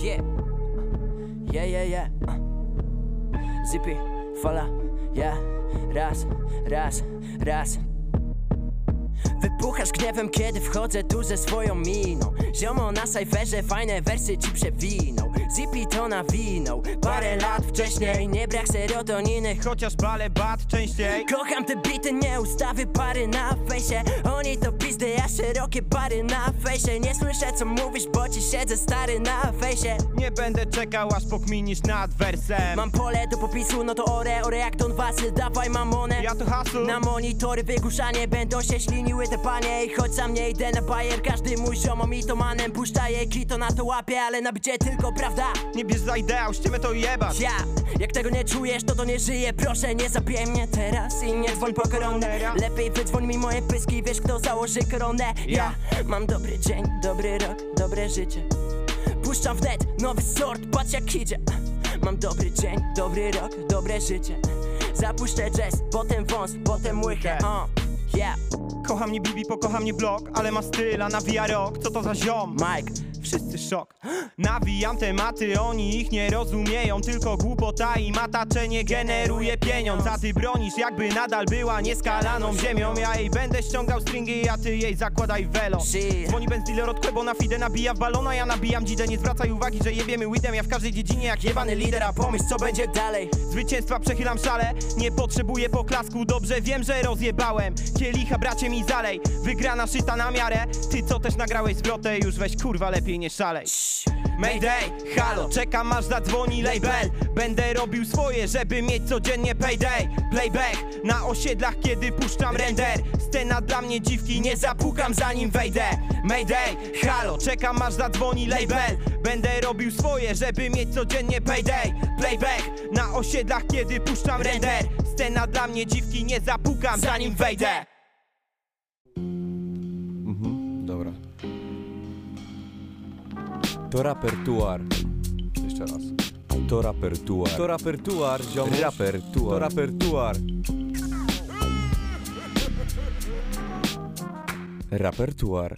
Yeah. Yeah, yeah, yeah. Zippy, fala, ja. Raz, raz, raz. Wypuchasz gniewem, kiedy wchodzę tu ze swoją miną Ziomo na sajferze, fajne wersy ci przewinął Zippy to nawinął Parę lat wcześniej, nie brak serotoniny Chociaż bale bat częściej Kocham te bity, nie ustawy pary na fejsie Oni to pizdy, ja szerokie pary na fejsie Nie słyszę co mówisz, bo ci siedzę stary na fejsie. Nie będę czekał aż pokminisz nad wersem. Mam pole do popisu, no to ore, ore jak Don Wasy Dawaj mamonę Ja to hasu. Na monitory wygłuszanie będą się śliniły te panie. I choć za mnie idę na bajer, każdy mój ziomo mi to manem Puszczaje kito na to łapie, ale na bicie tylko prawda. Nie bierz za ideał, ściemy to jebać. Ja, jak tego nie czujesz, to to nie żyje Proszę nie zabijaj mnie teraz i nie dzwoń po koronę. Lepiej wydzwoń mi moje pyski, wiesz kto założy koronę. Ja mam dobry dzień, dobry rok, dobre życie. Puszczam wnet nowy sort, patrz jak idzie. Mam dobry dzień, dobry rok, dobre życie. Zapuszczę jazz, potem wąs, potem łychę uh, Yeah, Kocha mnie Bibi, pokocha mnie blok Ale ma styl, a nawija rok. Co to za ziom? Mike. Wszyscy szok. Nawijam tematy, oni ich nie rozumieją. Tylko głupota i mataczenie generuje pieniądz. A ty bronisz jakby nadal była nieskalaną ziemią. Ja jej będę ściągał stringi, a ty jej zakładaj welo. Dzwoni Benzdealer od bo na fide nabija w balona. Ja nabijam dzidę, nie zwracaj uwagi, że jebiemy weedem. Ja w każdej dziedzinie jak jebany lider, a pomyśl co będzie będzie dalej. Zwycięstwa przechylam szale, nie potrzebuję poklasku. Dobrze wiem, że rozjebałem Kielicha bracie mi zalej. Wygrana szyta na miarę. Ty co też nagrałeś zwrotę? Już weź kurwa lepiej nie szalej. Mayday, halo, czekam aż zadzwoni label. Będę robił swoje, żeby mieć codziennie payday. Playback na osiedlach, kiedy puszczam render. Scena dla mnie dziwki, nie zapukam zanim wejdę. Mayday, halo, czekam aż zadzwoni label. Będę robił swoje, żeby mieć codziennie payday. Playback na osiedlach, kiedy puszczam render Scena dla mnie dziwki, nie zapukam zanim wejdę Mhm, dobra. To rapertuar. Jeszcze raz. To rapertuar. To rapertuar, ziomuś. Rapertuar. To rapertuar. Rapertuar.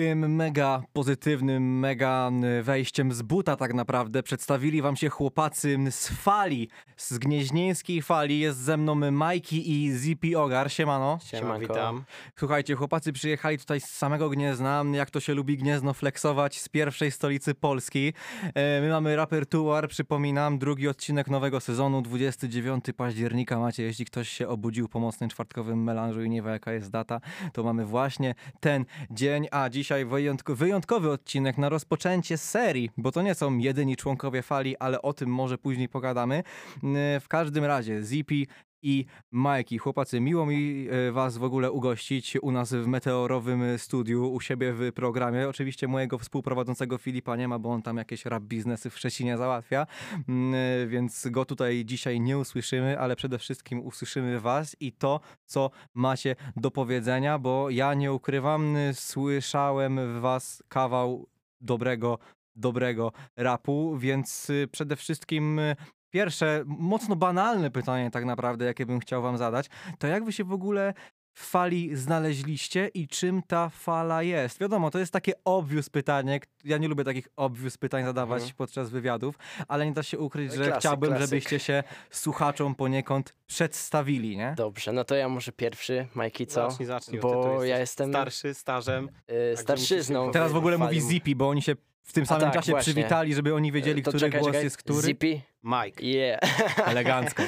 Tym mega pozytywnym, mega wejściem z buta tak naprawdę przedstawili wam się chłopacy z fali, z gnieźnieńskiej fali. Jest ze mną Majki i Zipi Ogar. Siemano. Siema, witam. Słuchajcie, chłopacy przyjechali tutaj z samego Gniezna, jak to się lubi Gniezno flexować, z pierwszej stolicy Polski. E, My mamy Rapertuar, przypominam, drugi odcinek nowego sezonu, 29 października macie, jeśli ktoś się obudził po mocnym czwartkowym melanżu i nie wie jaka jest data, to mamy właśnie ten dzień, a dzisiaj wyjątko, wyjątkowy odcinek na rozpoczęcie serii, bo to nie są jedyni członkowie fali, ale o tym może później pogadamy. E, W każdym razie, Zipi i Majki. Chłopacy, miło mi e, was w ogóle ugościć u nas w meteorowym studiu, u siebie w programie. Oczywiście mojego współprowadzącego Filipa nie ma, bo on tam jakieś rap biznesy w Szczecinie załatwia, Mm, e, więc go tutaj dzisiaj nie usłyszymy, ale przede wszystkim usłyszymy was i to, co macie do powiedzenia, bo ja nie ukrywam, y, słyszałem w was kawał dobrego, dobrego rapu, więc y, przede wszystkim y, Pierwsze, mocno banalne pytanie tak naprawdę, jakie bym chciał wam zadać, to jak wy się w ogóle w fali znaleźliście i czym ta fala jest? Wiadomo, to jest takie obvious pytanie. Ja nie lubię takich obvious pytań zadawać Mhm. podczas wywiadów, ale nie da się ukryć, że Klasyk, chciałbym, klasyk. żebyście się słuchaczom poniekąd przedstawili, nie? Dobrze, no to ja może pierwszy, Majki, co? Zacznij, zacznij. Bo ja jestem starszy, starzem. y, starszyzną. Teraz w ogóle mówi Zippy, bo oni się w tym samym tak, czasie właśnie. przywitali, żeby oni wiedzieli, To który czekaj, głos czekaj. jest który. Zippy? Mike. Yeah. Elegancko.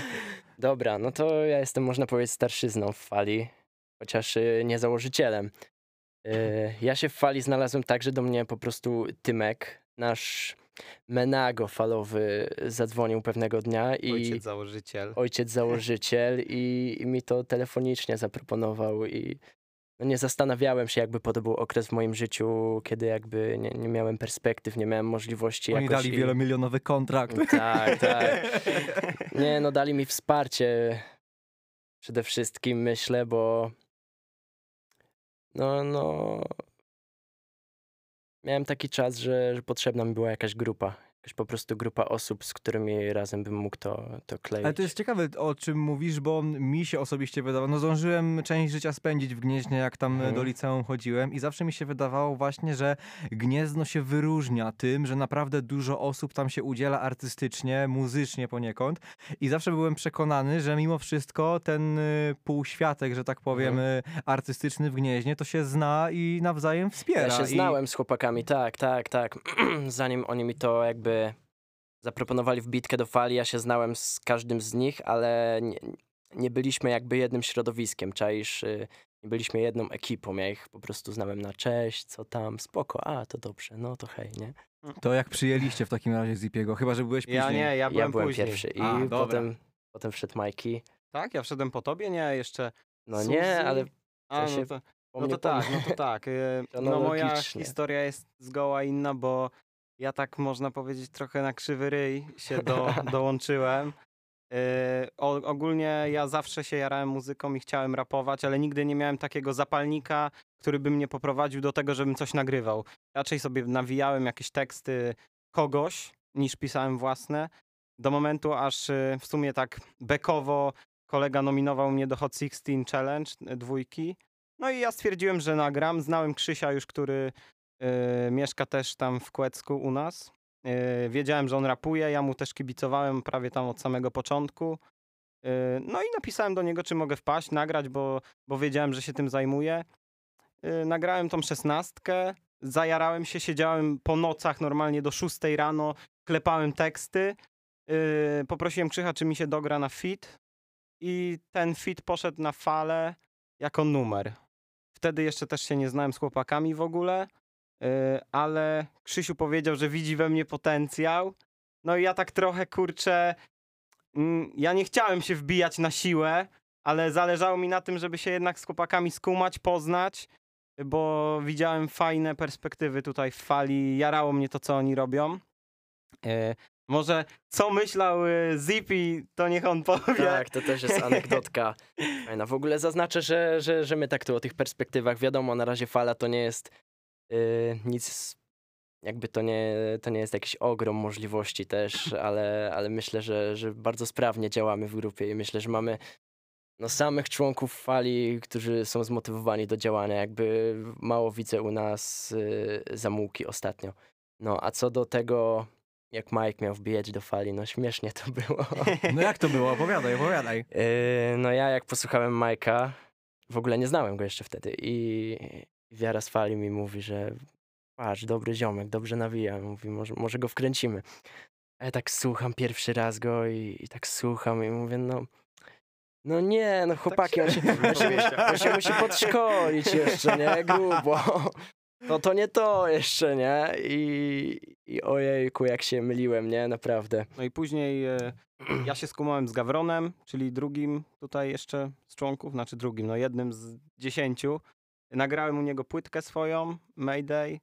Dobra, no to ja jestem, można powiedzieć, starszyzną w fali, chociaż y, nie założycielem. Y, ja się w fali znalazłem tak, że do mnie po prostu Tymek, nasz menago falowy, zadzwonił pewnego dnia i Ojciec założyciel. ojciec założyciel i, i mi to telefonicznie zaproponował i no nie zastanawiałem się, jakby to był okres w moim życiu, kiedy jakby nie, nie miałem perspektyw, nie miałem możliwości Oni jakoś... dali i- wielomilionowy kontrakt. Tak, tak. Nie, no dali mi wsparcie przede wszystkim, myślę, bo no, no miałem taki czas, że, że potrzebna mi była jakaś grupa. Jakaś po prostu grupa osób, z którymi razem bym mógł to, to kleić. Ale to jest ciekawe, o czym mówisz, bo mi się osobiście wydawało, no zdążyłem część życia spędzić w Gnieźnie, jak tam Mhm. do liceum chodziłem i zawsze mi się wydawało właśnie, że Gniezno się wyróżnia tym, że naprawdę dużo osób tam się udziela artystycznie, muzycznie poniekąd i zawsze byłem przekonany, że mimo wszystko ten y, półświatek, że tak powiem, y, artystyczny w Gnieźnie, to się zna i nawzajem wspiera. Ja się I- znałem z chłopakami, tak, tak, tak. Zanim oni mi to jakby zaproponowali w bitkę do fali, ja się znałem z każdym z nich, ale nie, nie byliśmy jakby jednym środowiskiem, czaisz, y, nie byliśmy jedną ekipą, ja ich po prostu znałem na cześć, co tam, spoko, a to dobrze, no to hej, nie? To jak przyjęliście w takim razie Zipiego? Chyba, że byłeś później. Ja nie, ja Ja byłem, byłem później. pierwszy i A, dobra. potem, potem wszedł Majki. Tak? Ja wszedłem po tobie? Nie, jeszcze... No Suzy? nie, ale A, no to, no mnie to tak, no to tak. No moja historia jest zgoła inna, bo ja tak można powiedzieć trochę na krzywy ryj się do, dołączyłem. Y, o, ogólnie ja zawsze się jarałem muzyką i chciałem rapować, ale nigdy nie miałem takiego zapalnika, który by mnie poprowadził do tego, żebym coś nagrywał. Raczej sobie nawijałem jakieś teksty kogoś, niż pisałem własne. Do momentu, aż y, w sumie tak bekowo kolega nominował mnie do Hot 16 Challenge dwójki. No i ja stwierdziłem, że nagram. Znałem Krzysia już, który mieszka też tam w Kłecku u nas. Y, wiedziałem, że on rapuje, ja mu też kibicowałem prawie tam od samego początku. Y, no i napisałem do niego, czy mogę wpaść, nagrać, bo, bo wiedziałem, że się tym zajmuje. Nagrałem tą szesnastkę, zajarałem się, siedziałem po nocach normalnie do 6 rano, klepałem teksty. Poprosiłem Krzycha, czy mi się dogra na fit i ten fit poszedł na falę jako numer. Wtedy jeszcze też się nie znałem z chłopakami w ogóle, ale Krzysiu powiedział, że widzi we mnie potencjał. No i ja tak trochę kurczę. mm, Ja nie chciałem się wbijać na siłę, ale zależało mi na tym, żeby się jednak z chłopakami skumać, poznać, bo widziałem fajne perspektywy tutaj w fali. Jarało mnie to, co oni robią. Yy, Może co myślał y, Zippy, to niech on powie. Tak, to też jest anegdotka. Fajna. W ogóle zaznaczę, że, że, że my tak tu o tych perspektywach, wiadomo, na razie fala to nie jest nic, jakby to nie, to nie jest jakiś ogrom możliwości też, ale, ale myślę, że, że bardzo sprawnie działamy w grupie i myślę, że mamy no, samych członków fali, którzy są zmotywowani do działania. Jakby mało widzę u nas yy, zamułki ostatnio. No, a co do tego, jak Mike miał wbijać do fali, no śmiesznie to było. No jak to było? Opowiadaj, opowiadaj. Yy, no ja jak posłuchałem Majka, w ogóle nie znałem go jeszcze wtedy i wiara z fali mi mówi, że patrz, dobry ziomek, dobrze nawija, mówi, może, może go wkręcimy. A ja tak słucham pierwszy raz go i, i tak słucham i mówię, no no nie, no chłopaki, on, się, on, się, on się musi podszkolić jeszcze, nie, grubo. No to nie to jeszcze, nie? I, I ojejku, jak się myliłem, nie? Naprawdę. No i później e, ja się skumałem z Gawronem, czyli drugim tutaj jeszcze z członków, znaczy drugim, no jednym z dziesięciu. Nagrałem u niego płytkę swoją, Mayday.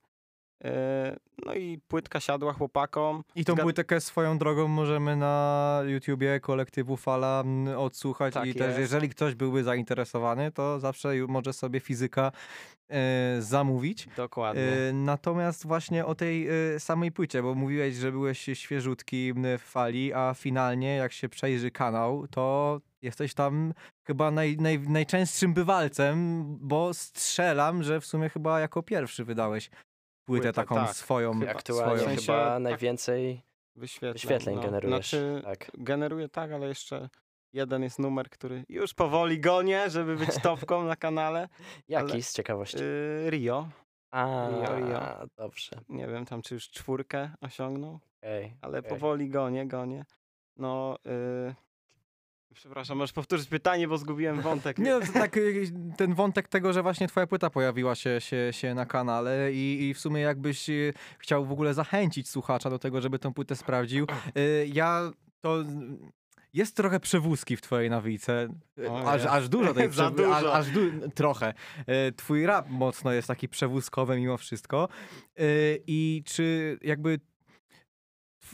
E, no i płytka siadła chłopakom. I tą Zgad- płytkę swoją drogą możemy na YouTubie kolektywu Fala odsłuchać Tak i też jest. jeżeli ktoś byłby zainteresowany, to zawsze może sobie fizyka e, zamówić. Dokładnie. E, natomiast właśnie o tej e, samej płycie, bo mówiłeś, że byłeś świeżutki w Fali, a finalnie jak się przejrzy kanał, to jesteś tam chyba naj, naj, najczęstszym bywalcem, bo strzelam, że w sumie chyba jako pierwszy wydałeś płytę, taką tak. swoją. Chyba. Aktualnie W sensie chyba tak- najwięcej Wyświetleń, wyświetleń no. generujesz. Znaczy, Tak. generuję tak, ale jeszcze jeden jest numer, który już powoli gonię, żeby być topką na kanale. Jaki ale- z ciekawości? Y, Rio. A, Rio, Rio. dobrze. Nie wiem tam, czy już czwórkę osiągnął. Okej. ale okej. powoli gonię, gonię. No, yy... przepraszam, możesz powtórzyć pytanie, bo zgubiłem wątek. Nie, no, tak y, ten wątek tego, że właśnie twoja płyta pojawiła się, się, się na kanale i, i w sumie jakbyś y, chciał w ogóle zachęcić słuchacza do tego, żeby tę płytę sprawdził. Y, Ja to... Jest trochę przewózki w twojej nawijce. Y, Aż, aż dużo tej Za przew- Aż, dużo. aż du- trochę. Y, Twój rap mocno jest taki przewózkowy mimo wszystko. Y, I czy jakby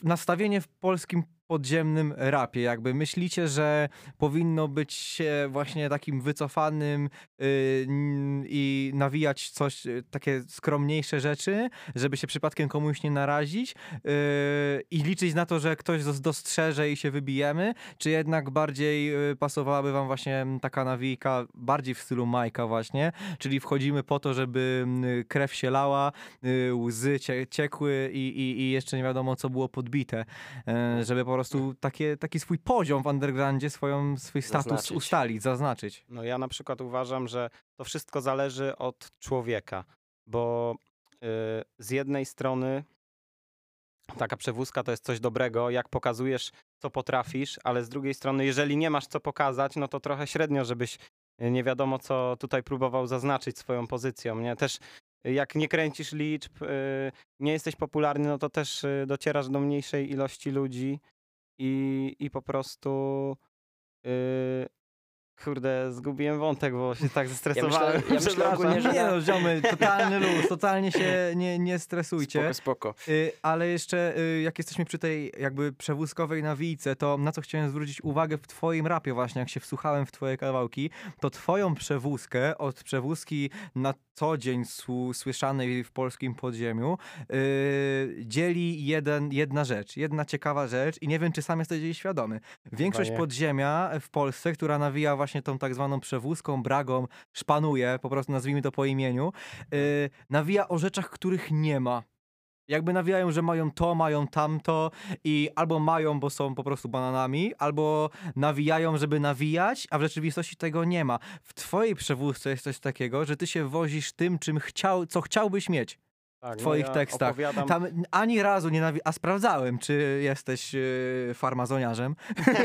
nastawienie w polskim podziemnym rapie? Jakby myślicie, że powinno być się właśnie takim wycofanym y, n- i nawijać coś, y, takie skromniejsze rzeczy, żeby się przypadkiem komuś nie narazić y, i liczyć na to, że ktoś dos- dostrzeże i się wybijemy, czy jednak bardziej y, pasowałaby wam właśnie taka nawijka bardziej w stylu Majka właśnie, czyli wchodzimy po to, żeby krew się lała, y, łzy cie, ciekły i, i, i jeszcze nie wiadomo co było podbite, y, żeby po prostu takie, taki swój poziom w undergroundzie, swoją, swój status Zaznaczyć. ustalić, zaznaczyć. No ja na przykład uważam, że to wszystko zależy od człowieka, bo y, z jednej strony taka przewózka to jest coś dobrego, jak pokazujesz, co potrafisz, ale z drugiej strony, jeżeli nie masz co pokazać, no to trochę średnio, żebyś y, nie wiadomo, co tutaj próbował zaznaczyć swoją pozycją, nie? Też y, jak nie kręcisz liczb, nie jesteś popularny, no to też docierasz do mniejszej ilości ludzi i, i po prostu y, Kurde, zgubiłem wątek, bo się tak zestresowałem. ja myślę Przepraszam. ogólnie, że- Nie no, ziomy, totalny luz, totalnie się nie, nie stresujcie. Spoko, spoko. Y, ale jeszcze y, jak jesteśmy przy tej jakby przewózkowej nawijce, to na co chciałem zwrócić uwagę w twoim rapie właśnie, jak się wsłuchałem w twoje kawałki, to twoją przewózkę od przewózki na co dzień słyszanej w polskim podziemiu y, dzieli jeden, jedna rzecz, jedna ciekawa rzecz i nie wiem, czy sam jesteś jej świadomy. Większość podziemia w Polsce, która nawija właśnie tą tak zwaną przewózką, bragą, szpanuje, po prostu nazwijmy to po imieniu, y, nawija o rzeczach, których nie ma. Jakby nawijają, że mają to, mają tamto i albo mają, bo są po prostu bananami, albo nawijają, żeby nawijać, a w rzeczywistości tego nie ma. W twojej przewózce jest coś takiego, że ty się wozisz tym, czym chciał, co chciałbyś mieć. Tak, w twoich ja tekstach. Opowiadam, Tam ani razu nie nawi... A sprawdzałem, czy jesteś yy, farmazoniarzem.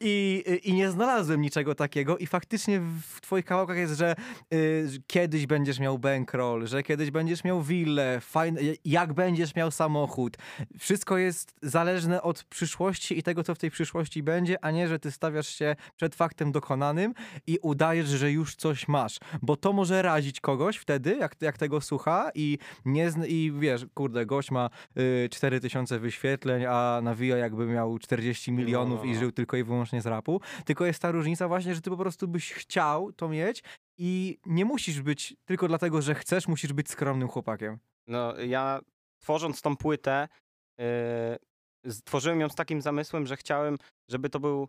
I, I nie znalazłem niczego takiego i faktycznie w twoich kawałkach jest, że y, że kiedyś będziesz miał bankroll, że kiedyś będziesz miał willę, fajne, jak będziesz miał samochód. Wszystko jest zależne od przyszłości i tego, co w tej przyszłości będzie, a nie, że ty stawiasz się przed faktem dokonanym i udajesz, że już coś masz. Bo to może razić kogoś wtedy, jak, jak tego słucha i nie zna, i wiesz, kurde, gość ma y, 4000 wyświetleń, a nawija jakby miał 40 milionów i no. żył tylko i wyłącznie z rapu. Tylko jest ta różnica właśnie, że ty po prostu byś chciał to mieć i nie musisz być tylko dlatego, że chcesz, musisz być skromnym chłopakiem. no, ja tworząc tą płytę, yy, stworzyłem ją z takim zamysłem, że chciałem, żeby to był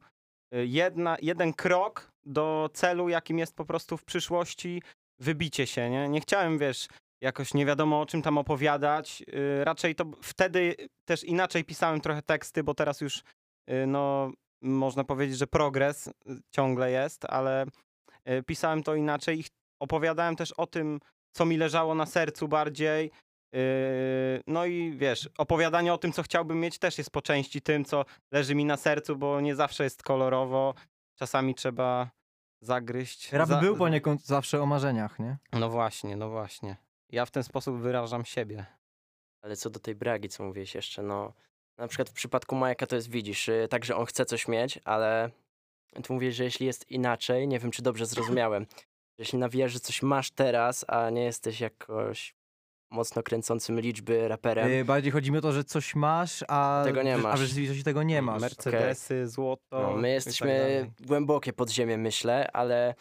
y, jedna, jeden krok do celu, jakim jest po prostu w przyszłości wybicie się, nie? Nie chciałem, wiesz, jakoś nie wiadomo o czym tam opowiadać. Yy, raczej to wtedy też inaczej pisałem trochę teksty, bo teraz już, yy, no, można powiedzieć, że progres y, ciągle jest, ale y, pisałem to inaczej i opowiadałem też o tym, co mi leżało na sercu bardziej. Yy, No i wiesz, opowiadanie o tym, co chciałbym mieć, też jest po części tym, co leży mi na sercu, bo nie zawsze jest kolorowo. Czasami trzeba zagryźć. Rap za- był poniekąd zawsze o marzeniach, nie? No właśnie, no właśnie. Ja w ten sposób wyrażam siebie. Ale co do tej bragi, co mówiłeś jeszcze, no na przykład w przypadku Majka to jest, widzisz, y, tak, że on chce coś mieć, ale ty mówisz, że jeśli jest inaczej, nie wiem, czy dobrze zrozumiałem, jeśli nawijasz, że coś masz teraz, a nie jesteś jakoś mocno kręcącym liczby raperem, Y, bardziej chodzi mi o to, że coś masz, a, Tego nie a w masz. rzeczywistości tego nie masz. Mercedesy, złoto. no, my i jesteśmy Tak dalej. głębokie podziemie, myślę, ale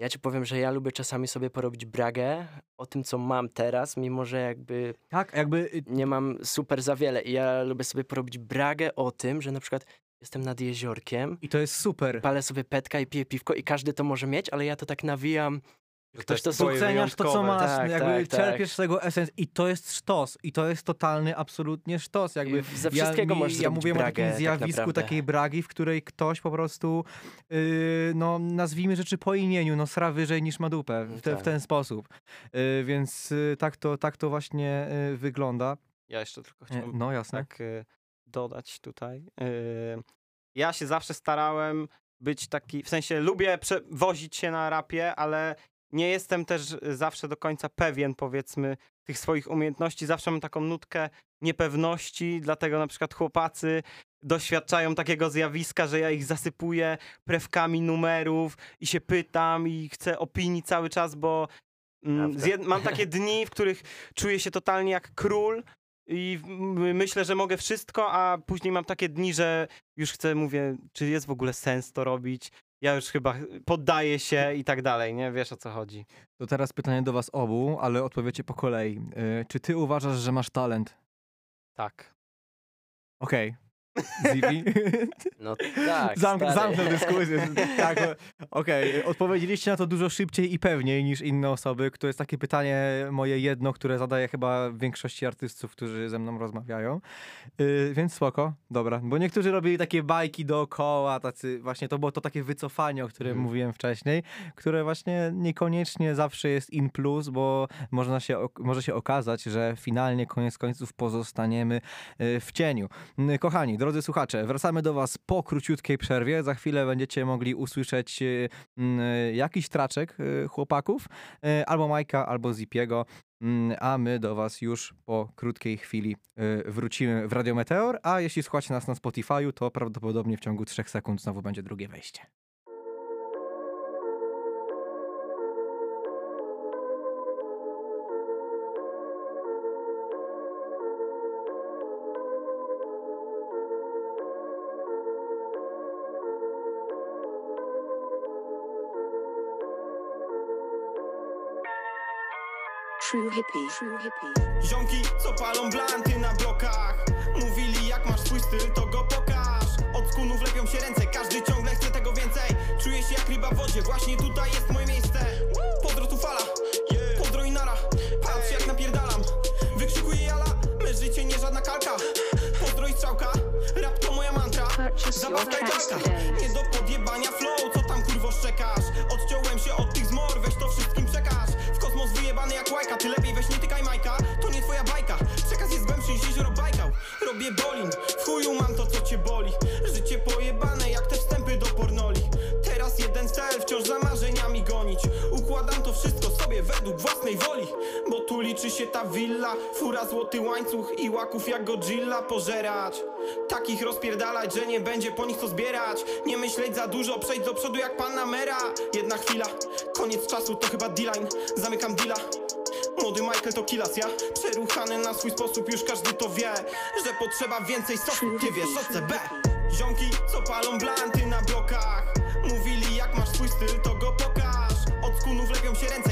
ja ci powiem, że ja lubię czasami sobie porobić bragę o tym, co mam teraz, mimo że jakby Tak, jakby y, nie mam super za wiele i ja lubię sobie porobić bragę o tym, że na przykład jestem nad jeziorkiem, i to jest super. palę sobie petka i piję piwko i każdy to może mieć, ale ja to tak nawijam. Ktoś to Doceniasz to, co masz, Tak, jakby tak, tak. czerpiesz z tego esens i to jest sztos. I to jest totalny, absolutnie sztos. Jakby I ze wszystkiego ja, możesz Ja mówię o bragę, takim tak zjawisku naprawdę. takiej bragi, w której ktoś po prostu, yy, no nazwijmy rzeczy po imieniu, no sra wyżej niż ma dupę, w, te, w Tak. ten sposób. Yy, więc yy, tak, to, tak to właśnie yy, wygląda. Ja jeszcze tylko Nie, chciałem No jasne. tak y, dodać tutaj. Y, ja się zawsze starałem być taki, w sensie lubię przewozić się na rapie, ale nie jestem też zawsze do końca pewien, powiedzmy, tych swoich umiejętności. Zawsze mam taką nutkę niepewności, dlatego na przykład chłopacy doświadczają takiego zjawiska, że ja ich zasypuję prewkami numerów i się pytam i chcę opinii cały czas, bo mm, mam takie dni, w których czuję się totalnie jak król i myślę, że mogę wszystko, a później mam takie dni, że już chcę, mówię, czy jest w ogóle sens to robić? Ja już chyba poddaję się i tak dalej, nie? Wiesz o co chodzi. To teraz pytanie do was obu, ale odpowiecie po kolei. Y, Czy ty uważasz, że masz talent? Tak. Okej. Zipi? No tak, Zamk- stary. zamknę dyskusję. tak, okej. Odpowiedzieliście na to dużo szybciej i pewniej niż inne osoby. To jest takie pytanie moje jedno, które zadaję chyba większości artystów, którzy ze mną rozmawiają. Yy, więc spoko, dobra. Bo niektórzy robili takie bajki dookoła, tacy właśnie to było to takie wycofanie, o którym Mhm. mówiłem wcześniej, które właśnie niekoniecznie zawsze jest in plus, bo można się, może się okazać, że finalnie koniec końców pozostaniemy yy, w cieniu. Mm, Kochani, drodzy słuchacze, wracamy do Was po króciutkiej przerwie. Za chwilę będziecie mogli usłyszeć y, mm, jakiś traczek y, chłopaków, y, albo Majka, albo Zipiego. Mm, A my do Was już po krótkiej chwili wrócimy w Radio Meteor. A jeśli słuchacie nas na Spotify'u, to prawdopodobnie w ciągu 3 sekund znowu będzie drugie wejście. True hippie. True hippie. Ziomki, co palą blanty na blokach? Mówili jak masz swój styl, to go pokaż. Od skunów lepią się ręce, każdy ciągle chce tego więcej. Czuję się jak ryba w wodzie, właśnie tutaj jest moje miejsce. Pozdro tu fala, pozdro i nara. Patrz jak napierdalam, wykrzykuję jala Me życie nie żadna kalka. Pozdro i strzałka, rap to moja mantra. Zabawka i kalka, nie do podjebania flow Co tam kurwo szczekasz? Odciąłem się od tych zmor, weź to wszystkim przekaż Wyjebany jak łajka, ty lepiej weź nie tykaj Majka. To nie twoja bajka, przekaz jest głębszy niż jezioro Bajkał. Robię bolin, w chuju mam to co cię boli. Życie pojebane jak te wstępy do pornoli. Teraz jeden cel, wciąż za marzeniami gonić. Układam to wszystko sobie według własnej woli tu liczy się ta willa. Fura, złoty łańcuch i łaków jak Godzilla. Pożerać Takich rozpierdalać, że nie będzie po nich co zbierać. Nie myśleć za dużo, przejdź do przodu jak panna mera. Jedna chwila, koniec czasu to chyba D-line. Zamykam deala. Młody Michael to kilas, ja Przeruchany na swój sposób, już każdy to wie Że potrzeba więcej sosu, ty wiesz o CB Ziomki, co palą blanty na blokach? Mówili jak masz swój styl, to go pokaż. Od skunów lepią się ręce,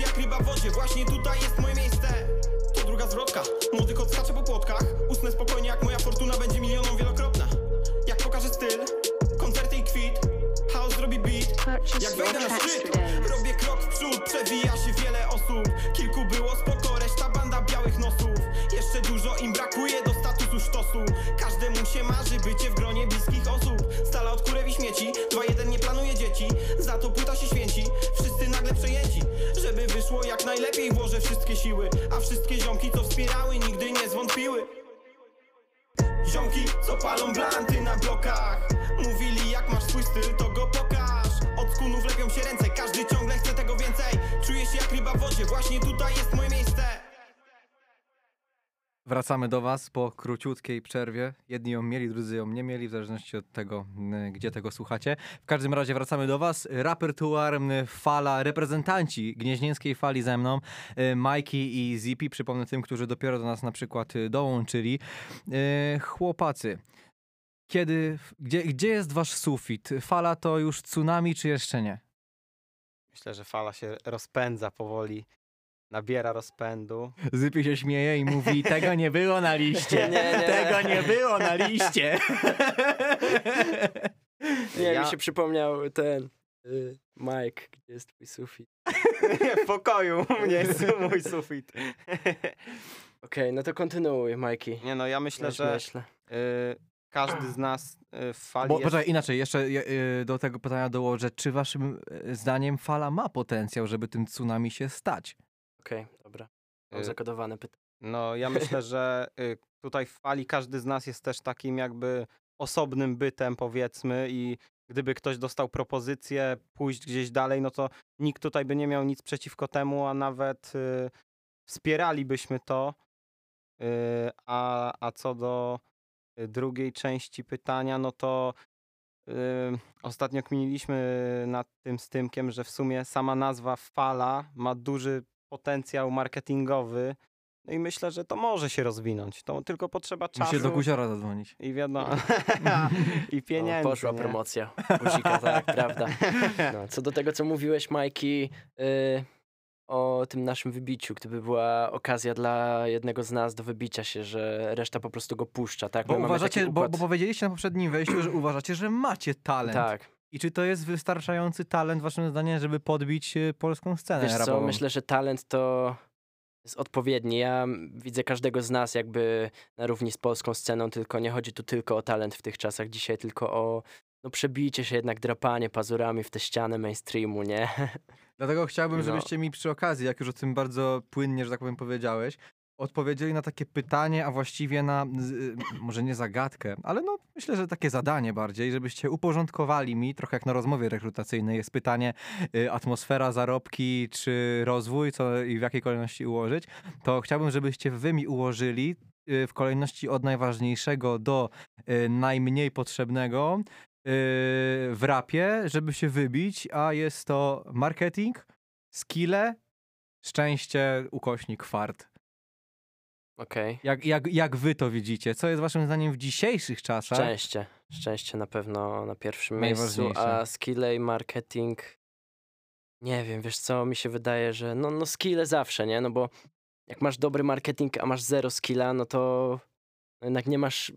jak ryba w wodzie, właśnie tutaj jest moje miejsce. To druga zwrotka, młody kot skacze po płotkach. Usnę spokojnie jak moja fortuna będzie milioną wielokrotna. Jak pokażę styl, koncerty i kwit Chaos zrobi beat, jak wejdę na szczyt, robię krok w przód, przewija się wiele osób. Kilku było spoko, reszta banda białych nosów. Jeszcze dużo im brakuje do statusu sztosu. Każdemu się marzy bycie w gronie bliskich osób. Stala od kurewi śmieci, 2-1 nie planuje dzieci. Za to płyta się święci, wyszło jak najlepiej włożę wszystkie siły A wszystkie ziomki co wspierały nigdy nie zwątpiły. Ziomki, co palą blanty na blokach Mówili jak masz swój styl, to go pokaż. Od skunów lepią się ręce, każdy ciągle chce tego więcej. Czuję się jak ryba w wodzie, właśnie tutaj jest moje miejsce Wracamy do Was po króciutkiej przerwie. Jedni ją mieli, drudzy ją nie mieli, w zależności od tego, gdzie tego słuchacie. W każdym razie wracamy do Was. Repertuar, m, fala, reprezentanci gnieźnieńskiej fali ze mną, y, Majki i Zipi. Przypomnę tym, którzy dopiero do nas na przykład y, dołączyli. Y, Chłopacy, kiedy, gdzie, gdzie jest Wasz sufit? Fala to już tsunami, czy jeszcze nie? Myślę, że fala się rozpędza powoli. Nabiera rozpędu. Zypi się śmieje i mówi, tego nie było na liście. Nie, nie. Tego nie było na liście. Nie, Ja- mi się przypomniał ten y, Mike, gdzie jest twój sufit. w pokoju u mnie jest mój sufit. Okej, no to kontynuuj, Majki. Nie no, ja myślę, Myśl, że myślę. y, każdy z nas y, w fali Bo jest... poczekaj, inaczej, jeszcze y, do tego pytania dołożę, czy waszym y, zdaniem fala ma potencjał, żeby tym tsunami się stać? Okej, dobra. Mam Y, zakodowane pytanie. No, ja myślę, że y, tutaj w fali każdy z nas jest też takim jakby osobnym bytem, powiedzmy, i gdyby ktoś dostał propozycję pójść gdzieś dalej, no to nikt tutaj by nie miał nic przeciwko temu, a nawet y, wspieralibyśmy to. Y, a, a co do y, drugiej części pytania, no to y, ostatnio kminiliśmy nad tym z Tymkiem, że w sumie sama nazwa fala ma duży potencjał marketingowy No i myślę, że to może się rozwinąć. To tylko potrzeba czasu. Musisz do Guziora zadzwonić. I wiadomo. I pieniędzy. O, poszła nie? promocja. Guzika, tak, prawda. No, co do tego, co mówiłeś, Majki, y, o tym naszym wybiciu, gdyby była okazja dla jednego z nas do wybicia się, że reszta po prostu go puszcza, tak? Bo My uważacie, bo, bo powiedzieliście na poprzednim wejściu, że uważacie, że macie talent. Tak. I czy to jest wystarczający talent, waszym zdaniem, żeby podbić e, polską scenę Wiesz co, myślę, że talent to jest odpowiedni. Ja widzę każdego z nas jakby na równi z polską sceną, tylko nie chodzi tu tylko o talent w tych czasach dzisiaj, tylko o no, przebicie się jednak, drapanie pazurami w tę ścianę mainstreamu, nie? Dlatego chciałbym, No. żebyście mi przy okazji, jak już o tym bardzo płynnie, że tak powiem, powiedziałeś, odpowiedzieli na takie pytanie, a właściwie na, y, może nie zagadkę, ale no myślę, że takie zadanie bardziej, żebyście uporządkowali mi, trochę jak na rozmowie rekrutacyjnej jest pytanie y, atmosfera, zarobki czy rozwój, co i w jakiej kolejności ułożyć, to chciałbym, żebyście wy mi ułożyli y, w kolejności od najważniejszego do najmniej potrzebnego w rapie, żeby się wybić, a jest to marketing, skille, szczęście, ukośnik, fart. Okej. Jak, jak, jak wy to widzicie? Co jest waszym zdaniem w dzisiejszych czasach? Szczęście. Szczęście na pewno na pierwszym miejscu, a skille i marketing. Nie wiem, wiesz co, mi się wydaje, że no, no skille zawsze, nie? No bo jak masz dobry marketing, a masz zero skilla, no to no jednak nie masz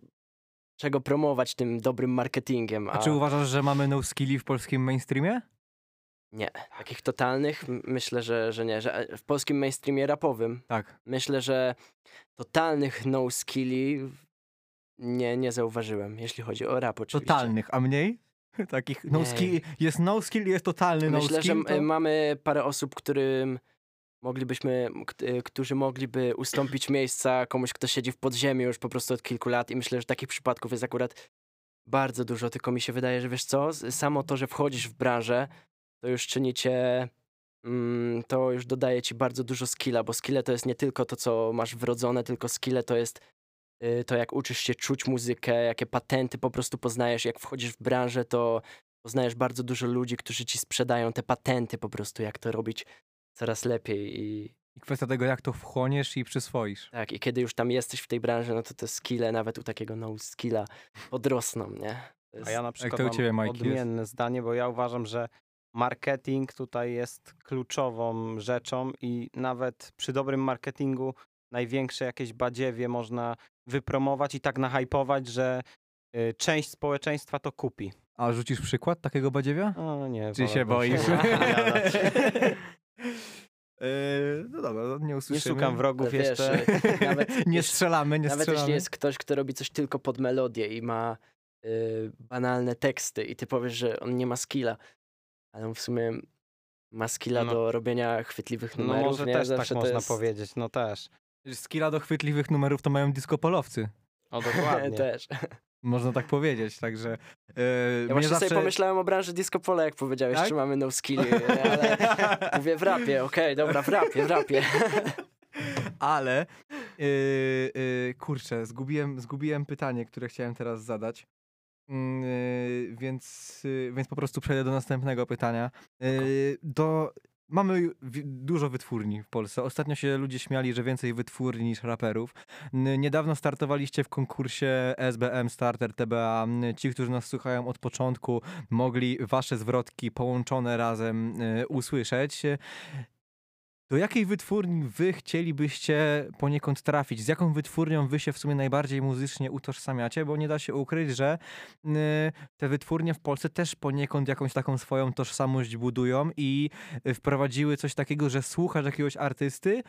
czego promować tym dobrym marketingiem. A czy uważasz, że mamy no skilli w polskim mainstreamie? Nie, takich totalnych myślę, że, że nie. Że e, w polskim mainstreamie rapowym Tak. myślę, że totalnych no skilli nie, nie zauważyłem, jeśli chodzi o rap oczywiście. Totalnych, a mniej? Takich no Nie. skill, jest no skill, jest totalny no Myślę, że skill. m- To... mamy parę osób, którym moglibyśmy, y, którzy mogliby ustąpić miejsca komuś, kto siedzi w podziemiu już po prostu od kilku lat i myślę, że takich przypadków jest akurat bardzo dużo, tylko mi się wydaje, że wiesz co, samo to, że wchodzisz w branżę, to już czyni cię, mm, to już dodaje ci bardzo dużo skilla, bo skille to jest nie tylko to, co masz wrodzone, tylko skille to jest y, to, jak uczysz się czuć muzykę, jakie patenty po prostu poznajesz, jak wchodzisz w branżę, to poznajesz bardzo dużo ludzi, którzy ci sprzedają te patenty po prostu, jak to robić coraz lepiej i I kwestia tego, jak to wchłoniesz i przyswoisz. tak, i kiedy już tam jesteś w tej branży, no to te skille, nawet u takiego no skilla podrosną, nie? To jest... A ja na przykład to u mam ciebie, Majki, jest? odmienne zdanie, bo ja uważam, że marketing tutaj jest kluczową rzeczą i nawet przy dobrym marketingu największe jakieś badziewie można wypromować i tak nahypować, że y, część społeczeństwa to kupi. A rzucisz przykład takiego badziewia? O nie, Czy się boisz? wypowiadać. Eee, no dobra, no nie Nie usłyszymy. szukam wrogów wiesz, jeszcze. nawet, Nie strzelamy, nie nawet strzelamy. jeśli jest ktoś, kto robi coś tylko pod melodię i ma y, banalne teksty i ty powiesz, że on nie ma skilla, ale on w sumie ma skilla No. do robienia chwytliwych No numerów, może nie? też tak Zawsze to można jest... powiedzieć, no też. Skilla do chwytliwych numerów to mają diskopolowcy. O dokładnie. Też. Można tak powiedzieć, także... E, Ja właśnie zawsze... sobie pomyślałem o branży disco polo, jak powiedziałeś, Tak? czy mamy no skilli, ale mówię w rapie, okej, dobra, w rapie, w rapie. Ale, yy, yy, kurczę, zgubiłem, zgubiłem pytanie, które chciałem teraz zadać. Yy, więc, yy, więc po prostu przejdę do następnego pytania. Yy, do, mamy dużo wytwórni w Polsce. Ostatnio się ludzie śmiali, że więcej wytwórni niż raperów. Niedawno startowaliście w konkursie SBM Starter TBA. Ci, którzy nas słuchają od początku, mogli wasze zwrotki połączone razem usłyszeć. Do jakiej wytwórni wy chcielibyście poniekąd trafić? Z jaką wytwórnią wy się w sumie najbardziej muzycznie utożsamiacie? Bo nie da się ukryć, że y, te wytwórnie w Polsce też poniekąd jakąś taką swoją tożsamość budują i y, wprowadziły coś takiego, że słuchasz jakiegoś artysty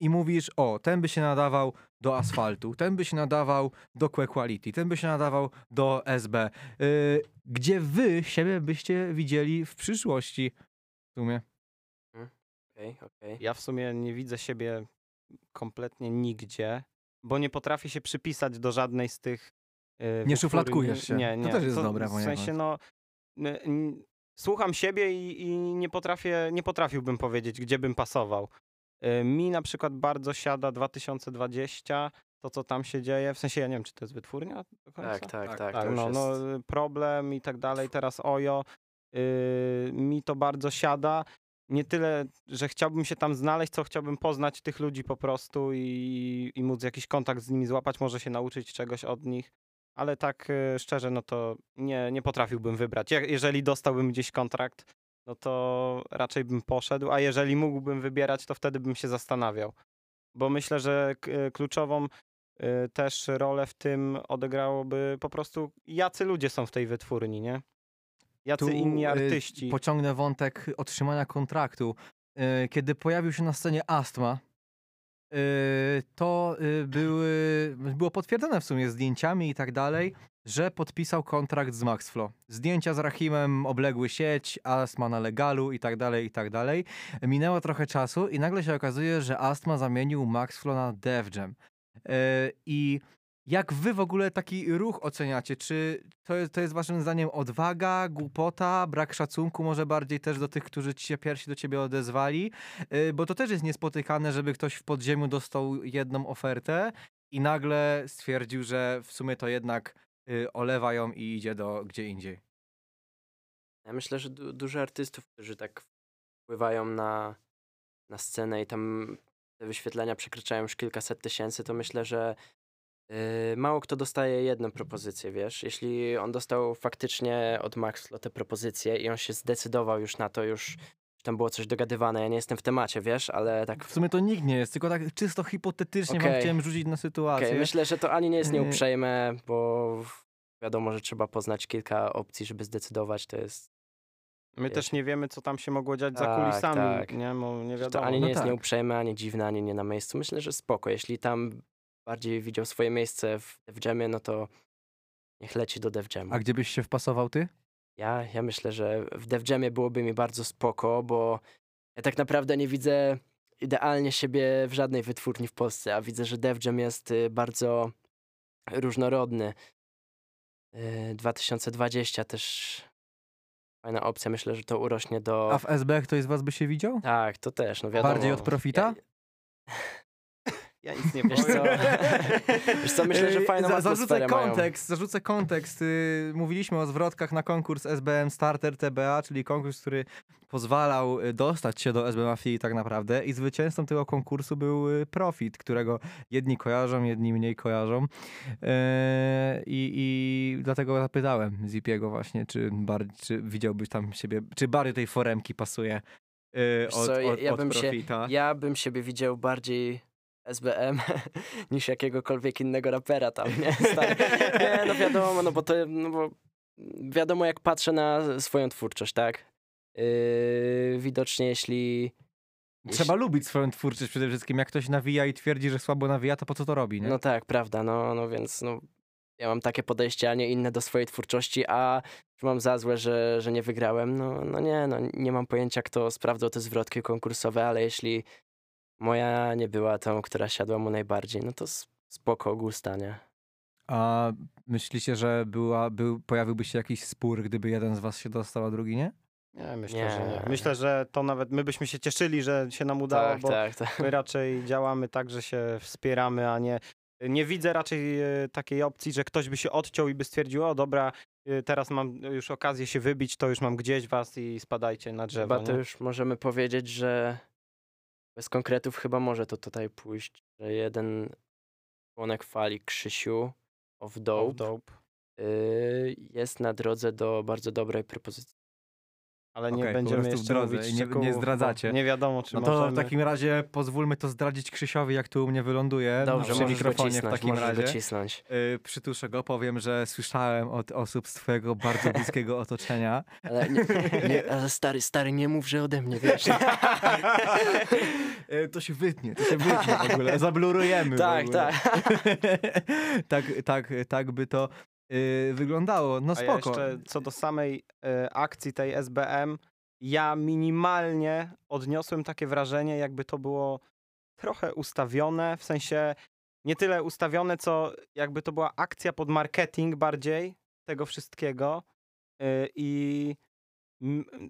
i mówisz, o, ten by się nadawał do asfaltu, ten by się nadawał do Que Quality, ten by się nadawał do SB. Y, gdzie wy siebie byście widzieli w przyszłości? W sumie. Okej, okej. Ja w sumie nie widzę siebie kompletnie nigdzie, bo nie potrafię się przypisać do żadnej z tych. Yy, wytwórni. szufladkujesz się. Nie, To nie. też jest dobre W sensie, no. n- n- Słucham siebie i, i nie potrafię, nie potrafiłbym powiedzieć, gdzie bym pasował. Yy, Mi na przykład bardzo siada 2020, to co tam się dzieje. W sensie ja nie wiem, czy to jest wytwórnia do końca? Tak, tak, Tak, tak. Tak, to no, jest... no, problem i tak dalej. Teraz Ojo. Yy, mi to bardzo siada. Nie tyle, że chciałbym się tam znaleźć, co chciałbym poznać tych ludzi po prostu i, i móc jakiś kontakt z nimi złapać, może się nauczyć czegoś od nich. Ale tak e, szczerze, no to nie, nie potrafiłbym wybrać. Je- Jeżeli dostałbym gdzieś kontrakt, no to raczej bym poszedł, a jeżeli mógłbym wybierać, to wtedy bym się zastanawiał. Bo myślę, że e, kluczową e, też rolę w tym odegrałoby po prostu jacy ludzie są w tej wytwórni, nie? Jacy Tu, inni y, artyści. Pociągnę wątek otrzymania kontraktu. Y, Kiedy pojawił się na scenie Astma, y, to były, było potwierdzone w sumie zdjęciami i tak dalej, że podpisał kontrakt z Maxflow. Zdjęcia z Rahimem obległy sieć, Astma na legalu i tak dalej, i tak dalej. Minęło trochę czasu i nagle się okazuje, że Astma zamienił Maxflow na Def Jam. I jak wy w ogóle taki ruch oceniacie? Czy to jest, to jest waszym zdaniem odwaga, głupota, brak szacunku może bardziej też do tych, którzy ci się pierwsi do ciebie odezwali? Yy, Bo to też jest niespotykane, żeby ktoś w podziemiu dostał jedną ofertę i nagle stwierdził, że w sumie to jednak yy, olewa ją i idzie do gdzie indziej. Ja myślę, że du- dużo artystów, którzy tak wpływają na, na scenę i tam te wyświetlenia przekraczają już kilkaset tysięcy, to myślę, że mało kto dostaje jedną propozycję, wiesz? Jeśli on dostał faktycznie od Maxflo te propozycje i on się zdecydował już na to, już tam było coś dogadywane, ja nie jestem w temacie, wiesz, ale tak... W sumie to nikt nie jest, tylko tak czysto hipotetycznie wam Okej. chciałem rzucić na sytuację. Okej, myślę, że to ani nie jest Yy. nieuprzejme, bo wiadomo, że trzeba poznać kilka opcji, żeby zdecydować, to jest... My wiesz. też nie wiemy, co tam się mogło dziać za Tak, kulisami, tak. nie? Bo nie Że wiadomo. to ani No nie jest tak. nieuprzejme, ani dziwne, ani nie na miejscu. Myślę, że spoko. Jeśli tam bardziej widział swoje miejsce w Def Jamie, no to niech leci do Def Jamu. A gdzie byś się wpasował ty? Ja, ja myślę, że w Def Jamie byłoby mi bardzo spoko, bo ja tak naprawdę nie widzę idealnie siebie w żadnej wytwórni w Polsce, a widzę, że Def Jam jest y, bardzo różnorodny. Y, 2020 też fajna opcja. Myślę, że to urośnie do... A w SB ktoś z was by się widział? Tak, to też, no wiadomo. Bardziej od profita? Ja nic nie Wiesz powiem. co? Wiesz co, myślę, że Yy, fajną za, zarzucę mają. kontekst, zarzucę kontekst. Mówiliśmy o zwrotkach na konkurs SBM Starter TBA, czyli konkurs, który pozwalał y, dostać się do SB Mafii tak naprawdę i zwycięzcą tego konkursu był y, Profit, którego jedni kojarzą, jedni mniej kojarzą. Yy, I, I dlatego zapytałem Zipiego właśnie, czy, bardziej, czy widziałbyś tam siebie, czy bardziej tej foremki pasuje yy, Wiesz od, co, ja- od, ja od bym się- Profita. Ja bym siebie widział bardziej SBM niż jakiegokolwiek innego rapera tam, nie? Stary. Nie, no wiadomo, no bo to, no bo wiadomo jak patrzę na swoją twórczość, tak? Yy, widocznie jeśli... Trzeba lubić swoją twórczość przede wszystkim. Jak ktoś nawija i twierdzi, że słabo nawija, to po co to robi, nie? No tak, prawda, no, no więc no, ja mam takie podejście, a nie inne do swojej twórczości, a mam za złe, że, że nie wygrałem? No, no nie, no nie mam pojęcia, kto sprawdzał te zwrotki konkursowe, ale jeśli moja nie była tą, która siadła mu najbardziej, no to spoko gusta, nie? A myślicie, że była, był, pojawiłby się jakiś spór, gdyby jeden z was się dostał, a drugi nie? Nie, myślę, Nie. że nie. Myślę, że to nawet my byśmy się cieszyli, że się nam udało, tak, bo tak, tak. my raczej działamy tak, że się wspieramy, a nie. Nie widzę raczej e, takiej opcji, że ktoś by się odciął i by stwierdził, o dobra, e, teraz mam już okazję się wybić, to już mam gdzieś was i spadajcie na drzewo. Chyba to już możemy powiedzieć, że bez konkretów chyba może to tutaj pójść, że jeden członek fali Krzysiu of Dope, Of dope. y, jest na drodze do bardzo dobrej propozycji. Ale nie Okej, po będziemy prostu w jeszcze drodze mówić i nie- nie szczegółów, bo zdradzacie. Nie wiadomo, czy No to możemy. w takim razie pozwólmy to zdradzić Krzysiowi, jak tu u mnie wyląduje. Dobrze, przy możesz mikrofonie w takim możesz razie. go cisnąć. Y, przytuszę go, powiem, że słyszałem od osób z twojego bardzo bliskiego otoczenia. Ale, nie, nie, ale stary, stary, nie mów, że ode mnie, wiesz. Y, to się wytnie, to się wytnie w ogóle, zablurujemy Tak, w ogóle. tak. tak, tak, tak by to y, wyglądało. No A ja spoko. jeszcze co do samej e, akcji tej SBM, ja minimalnie odniosłem takie wrażenie, jakby to było trochę ustawione, w sensie nie tyle ustawione, co jakby to była akcja pod marketing bardziej tego wszystkiego. E, I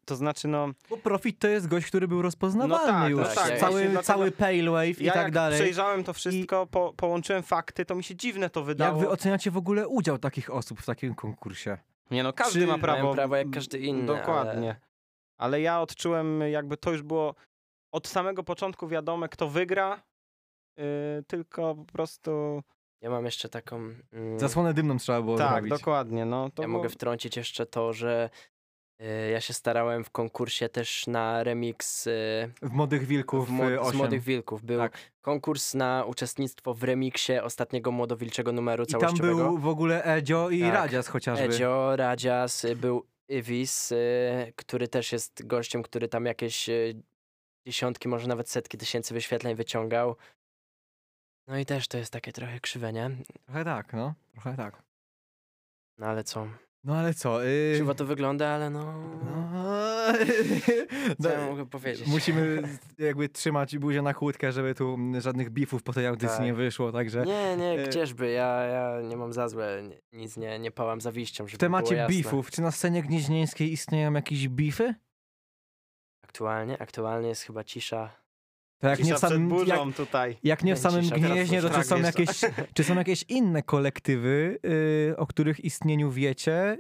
to znaczy, no, Bo Profit to jest gość, który był rozpoznawalny No tak, już. no tak, cały, dlatego- cały Pale Wave i ja tak jak dalej. przejrzałem to wszystko, po, połączyłem fakty, to mi się dziwne to wydało. Jak wy oceniacie w ogóle udział takich osób w takim konkursie? Nie no, każdy Czy ma mają prawo. prawo jak każdy inny, Dokładnie. ale ja odczułem jakby to już było od samego początku wiadome, kto wygra, yy, tylko po prostu... Ja mam jeszcze taką... Mm, Zasłonę dymną trzeba było tak, zrobić. dokładnie. No, to ja było- mogę wtrącić jeszcze to, że ja się starałem w konkursie też na remix y, W Młodych Wilków w mo- y, z 8. Młodych Wilków. Był Tak. konkurs na uczestnictwo w remiksie ostatniego Młodowilczego numeru I tam całościowego. był w ogóle Edzio i Tak. Radzias chociażby. Edzio, Radzias, y, był Iwis, który też jest gościem, który tam jakieś dziesiątki, może nawet setki tysięcy wyświetleń wyciągał. No i też to jest takie trochę krzywe, nie? Trochę tak, no. Trochę tak. No ale co? No ale co? Y... Krzywo to wygląda, ale no... No, Co ja no, mogę powiedzieć? Musimy jakby trzymać buzię na kłódkę, żeby tu żadnych bifów po tej audycji Tak. nie wyszło, także Nie, nie, e, gdzieżby, ja, ja nie mam za złe, ni- nic nie, nie pałam zawiścią, żeby w temacie bifów, czy na scenie gnieźnieńskiej istnieją jakieś bify? Aktualnie, aktualnie jest chyba cisza. To jak nie w samym, jak, tutaj. jak nie w samym cisza, gnieźnie, to czy są, jakieś, czy są jakieś inne kolektywy, y, o których istnieniu wiecie?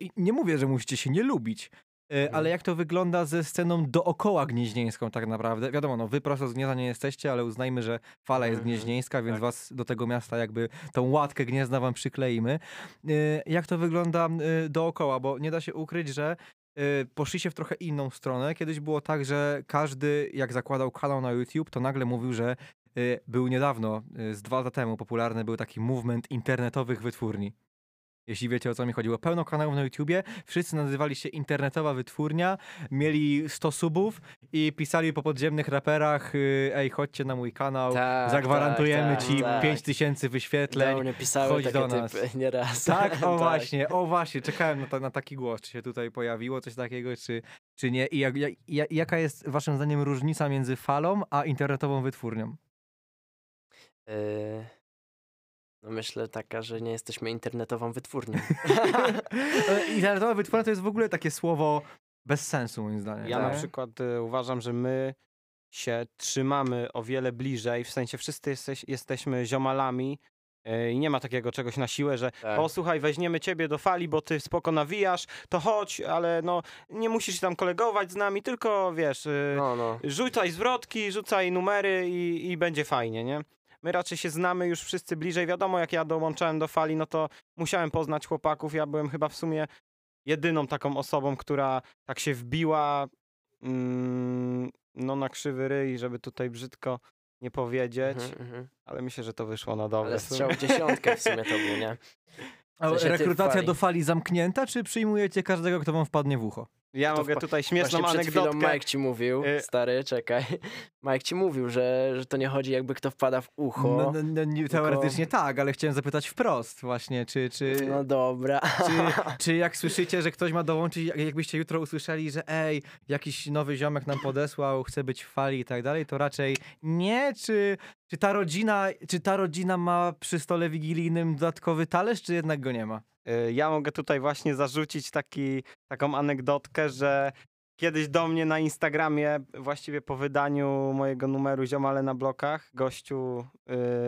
I nie mówię, że musicie się nie lubić, Mhm. ale jak to wygląda ze sceną dookoła gnieźnieńską tak naprawdę? Wiadomo, no wy prosto z Gniezna nie jesteście, ale uznajmy, że fala jest Mhm. gnieźnieńska, więc Tak. was do tego miasta jakby tą łatkę Gniezna wam przykleimy. E, Jak to wygląda e, dookoła? Bo nie da się ukryć, że e, poszliście w trochę inną stronę. Kiedyś było tak, że każdy jak zakładał kanał na YouTube, to nagle mówił, że y, był niedawno, y, z dwa lata temu, popularny był taki movement internetowych wytwórni. Jeśli wiecie o co mi chodziło. Pełno kanałów na YouTubie, wszyscy nazywali się internetowa wytwórnia, mieli 100 subów i pisali po podziemnych raperach y, ej, chodźcie na mój kanał, Tak, zagwarantujemy tak, ci tak. 5000 wyświetleń. Do mnie pisały chodź takie do nas. typy nieraz. Tak, o właśnie, o właśnie, czekałem na, ta, na taki głos, czy się tutaj pojawiło coś takiego, czy, czy nie. I jak, jak, jak- jaka jest waszym zdaniem różnica między falą a internetową wytwórnią? Y, No myślę taka, że nie jesteśmy internetową wytwórnią. E, Internetowa wytwórnia to jest w ogóle takie słowo bez sensu moim zdaniem. Ja na tak? przykład y, uważam, że my się trzymamy o wiele bliżej, w sensie wszyscy jesteś, jesteśmy ziomalami y, i nie ma takiego czegoś na siłę, że Tak. o słuchaj, weźmiemy ciebie do fali, bo ty spoko nawijasz, to chodź, ale no nie musisz się tam kolegować z nami, tylko wiesz, y, No, no. rzucaj zwrotki, rzucaj numery i, i będzie fajnie, nie? My raczej się znamy już wszyscy bliżej. Wiadomo, jak ja dołączałem do fali, no to musiałem poznać chłopaków. Ja byłem chyba w sumie jedyną taką osobą, która tak się wbiła mm, no na krzywy ryj, żeby tutaj brzydko nie powiedzieć, Mhm, mhm. ale myślę, że to wyszło na dobre. Ale strzał w dziesiątkę w sumie to był, nie? A w sensie rekrutacja fali. do fali zamknięta, czy przyjmujecie każdego, kto wam wpadnie w ucho? Ja to mogę wpa- tutaj śmieszną Właśnie przed chwilą anegdotkę. Mike ci mówił, Y- stary, czekaj. Mike ci mówił, że, że to nie chodzi jakby kto wpada w ucho. No, no, no, nie- teoretycznie tak, ale chciałem zapytać wprost właśnie, czy, czy, No dobra. czy, czy jak słyszycie, że ktoś ma dołączyć, jak- jakbyście jutro usłyszeli, że ej, jakiś nowy ziomek nam podesłał, chce być w fali i tak dalej, to raczej nie, czy, czy, ta rodzina, czy ta rodzina ma przy stole wigilijnym dodatkowy talerz, czy jednak go nie ma? Y, Ja mogę tutaj właśnie zarzucić taki, taką anegdotkę, że kiedyś do mnie na Instagramie, właściwie po wydaniu mojego numeru Ziomale na blokach, gościu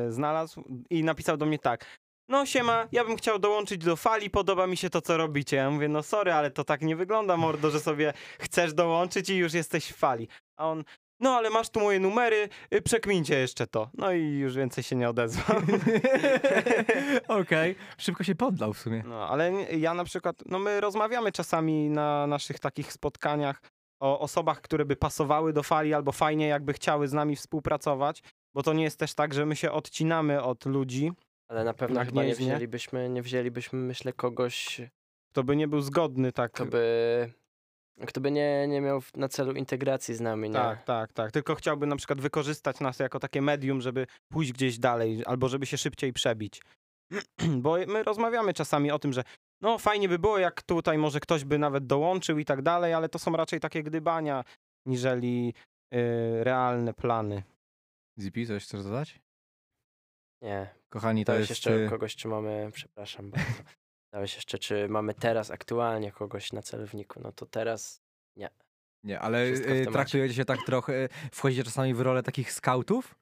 y, znalazł i napisał do mnie tak. No siema, ja bym chciał dołączyć do fali, podoba mi się to, co robicie. Ja mówię, no sorry, ale to tak nie wygląda, mordo, że sobie chcesz dołączyć i już jesteś w fali. A on, no ale masz tu moje numery, y, przekmincie jeszcze to. No i już więcej się nie odezwał. Okej, szybko się poddał w sumie. No, ale ja na przykład, no my rozmawiamy czasami na naszych takich spotkaniach o osobach, które by pasowały do fali albo fajnie jakby chciały z nami współpracować, bo to nie jest też tak, że my się odcinamy od ludzi, Ale na pewno Na chyba nie wzięlibyśmy, nie wzięlibyśmy, myślę, kogoś, kto by nie był zgodny tak. kto by, kto by nie, nie miał na celu integracji z nami, nie? Tak, tak, tak. Tylko chciałby na przykład wykorzystać nas jako takie medium, żeby pójść gdzieś dalej, albo żeby się szybciej przebić. Bo my rozmawiamy czasami o tym, że no fajnie by było, jak tutaj może ktoś by nawet dołączył i tak dalej, ale to są raczej takie gdybania, niżeli y, realne plany. Zipi, coś chcesz dodać? Nie. Kochani, to Dałeś jest... jeszcze y, kogoś, czy mamy, przepraszam bardzo. Dałeś jeszcze, czy mamy teraz aktualnie kogoś na celowniku, no to teraz Nie, ale Wszystko w y, traktujecie się tak trochę, wchodzicie czasami w rolę takich skautów,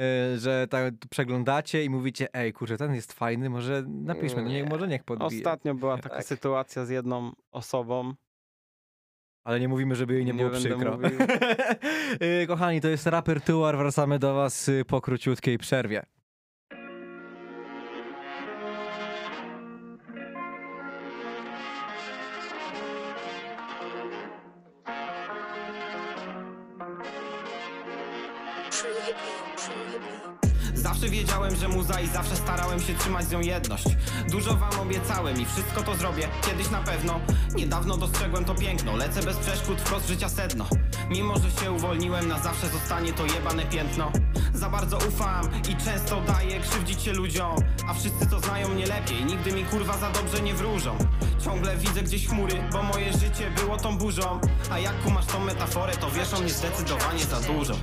y, że tak przeglądacie i mówicie, ej, kurczę, ten jest fajny, może napiszmy, nie, Nie. może niech podbije. Ostatnio była taka Tak. sytuacja z jedną osobą, Ale nie mówimy, żeby jej nie, Nie było przykro. Y, Kochani, to jest Raper Tuar. Wracamy do was y, po króciutkiej przerwie. Że muza i zawsze starałem się trzymać z nią jedność. Dużo wam obiecałem i wszystko to zrobię, kiedyś na pewno. Niedawno dostrzegłem to piękno, lecę bez przeszkód wprost życia sedno. Mimo, że się uwolniłem, na zawsze zostanie to jebane piętno. Za bardzo ufam i często daję krzywdzić się ludziom A wszyscy to znają mnie lepiej, nigdy mi kurwa za dobrze nie wróżą Ciągle widzę gdzieś chmury, bo moje życie było tą burzą. A jak kumasz tą metaforę, to wiesz o mnie zdecydowanie za dużo.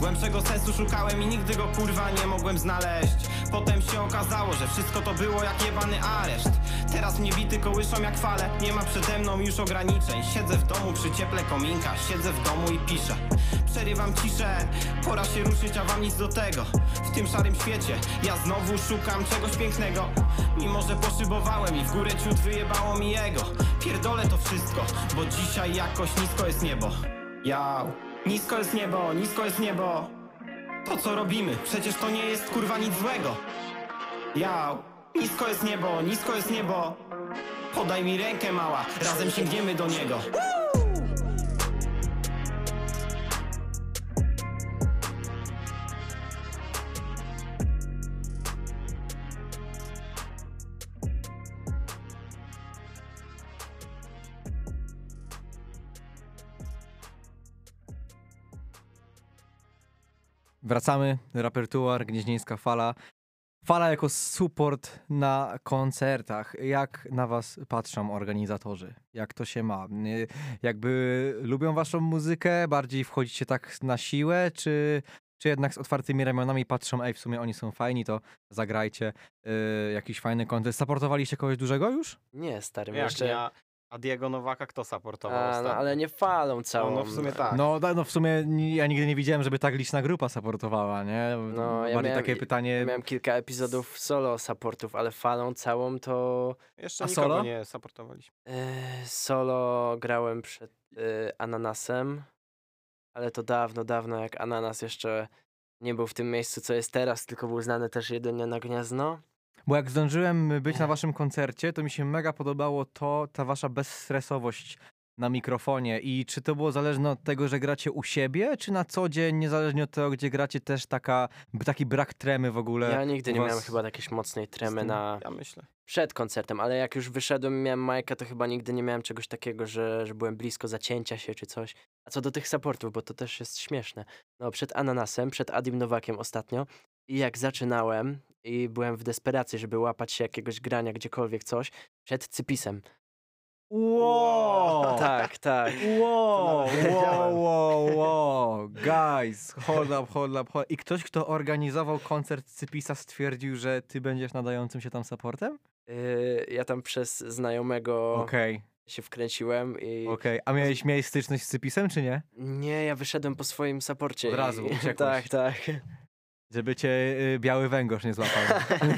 Głębszego sensu szukałem i nigdy go kurwa nie mogłem znaleźć. Potem się okazało, że wszystko to było jak jebany areszt. Teraz mnie bity kołyszą jak fale, nie ma przede mną już ograniczeń. Siedzę w domu przy cieple kominka, siedzę w domu i piszę. Przerywam ciszę, pora się ruszyć, a wam nic do tego. W tym szarym świecie, ja znowu szukam czegoś pięknego. Mimo, że poszybowałem i w górę ciut wyjebało mi jego Pierdolę to wszystko, bo dzisiaj jakoś nisko jest niebo. Ja, nisko jest niebo, nisko jest niebo. To co robimy, przecież to nie jest kurwa nic złego. Ja, nisko jest niebo, nisko jest niebo. Podaj mi rękę mała, razem sięgniemy do niego Wracamy, Rapertuar, Gnieźnieńska Fala. Fala jako support na koncertach. Jak na was patrzą organizatorzy? Jak to się ma? Y, Jakby lubią waszą muzykę? Bardziej wchodzicie tak na siłę? Czy, czy jednak z otwartymi ramionami patrzą, ej, w sumie oni są fajni, to zagrajcie y, jakiś fajny koncert. Supportowaliście kogoś dużego już? Nie, stary, Jak jeszcze... nie, a, Diego Nowaka kto supportował A, ostatnio? no, ale nie falą całą. No, w sumie tak. No, da- no w sumie ni- ja nigdy nie widziałem, żeby tak liczna grupa supportowała, nie? No, ja Bardziej miałem- takie pytanie... Miałem kilka epizodów solo supportów, ale falą całą to Jeszcze A nikogo solo? nie supportowaliśmy. e, solo grałem przed e, Ananasem, ale to dawno, dawno jak Ananas jeszcze nie był w tym miejscu, co jest teraz, tylko był znany też jedynie na Gniezno. Bo jak zdążyłem być na waszym koncercie, to mi się mega podobało to, ta wasza bezstresowość na mikrofonie. I czy to było zależne od tego, że gracie u siebie, czy na co dzień, niezależnie od tego, gdzie gracie, też taka, taki brak tremy w ogóle? Ja nigdy nie was miałem chyba jakiejś mocnej tremy tym? na Ja myślę. przed koncertem, ale jak już wyszedłem i miałem Majka, to chyba nigdy nie miałem czegoś takiego, że, że byłem blisko zacięcia się czy coś. A co do tych supportów, bo to też jest śmieszne. No, przed Ananasem, przed Adim Nowakiem ostatnio i jak zaczynałem i byłem w desperacji, żeby łapać się jakiegoś grania gdziekolwiek coś, przed Cypisem. Wow! Tak, tak. Wow, wow, wow, wow, guys, hold up, hold up, hold I ktoś, kto organizował koncert Cypisa stwierdził, że ty będziesz nadającym się tam supportem? Yy, ja tam przez znajomego Okej, się wkręciłem i okej. A miałeś, miałeś styczność z Cypisem, czy nie? nie, ja wyszedłem po swoim saporcie. Od razu uciekłeś. Tak, tak. Żeby cię y, biały węgorz nie złapał.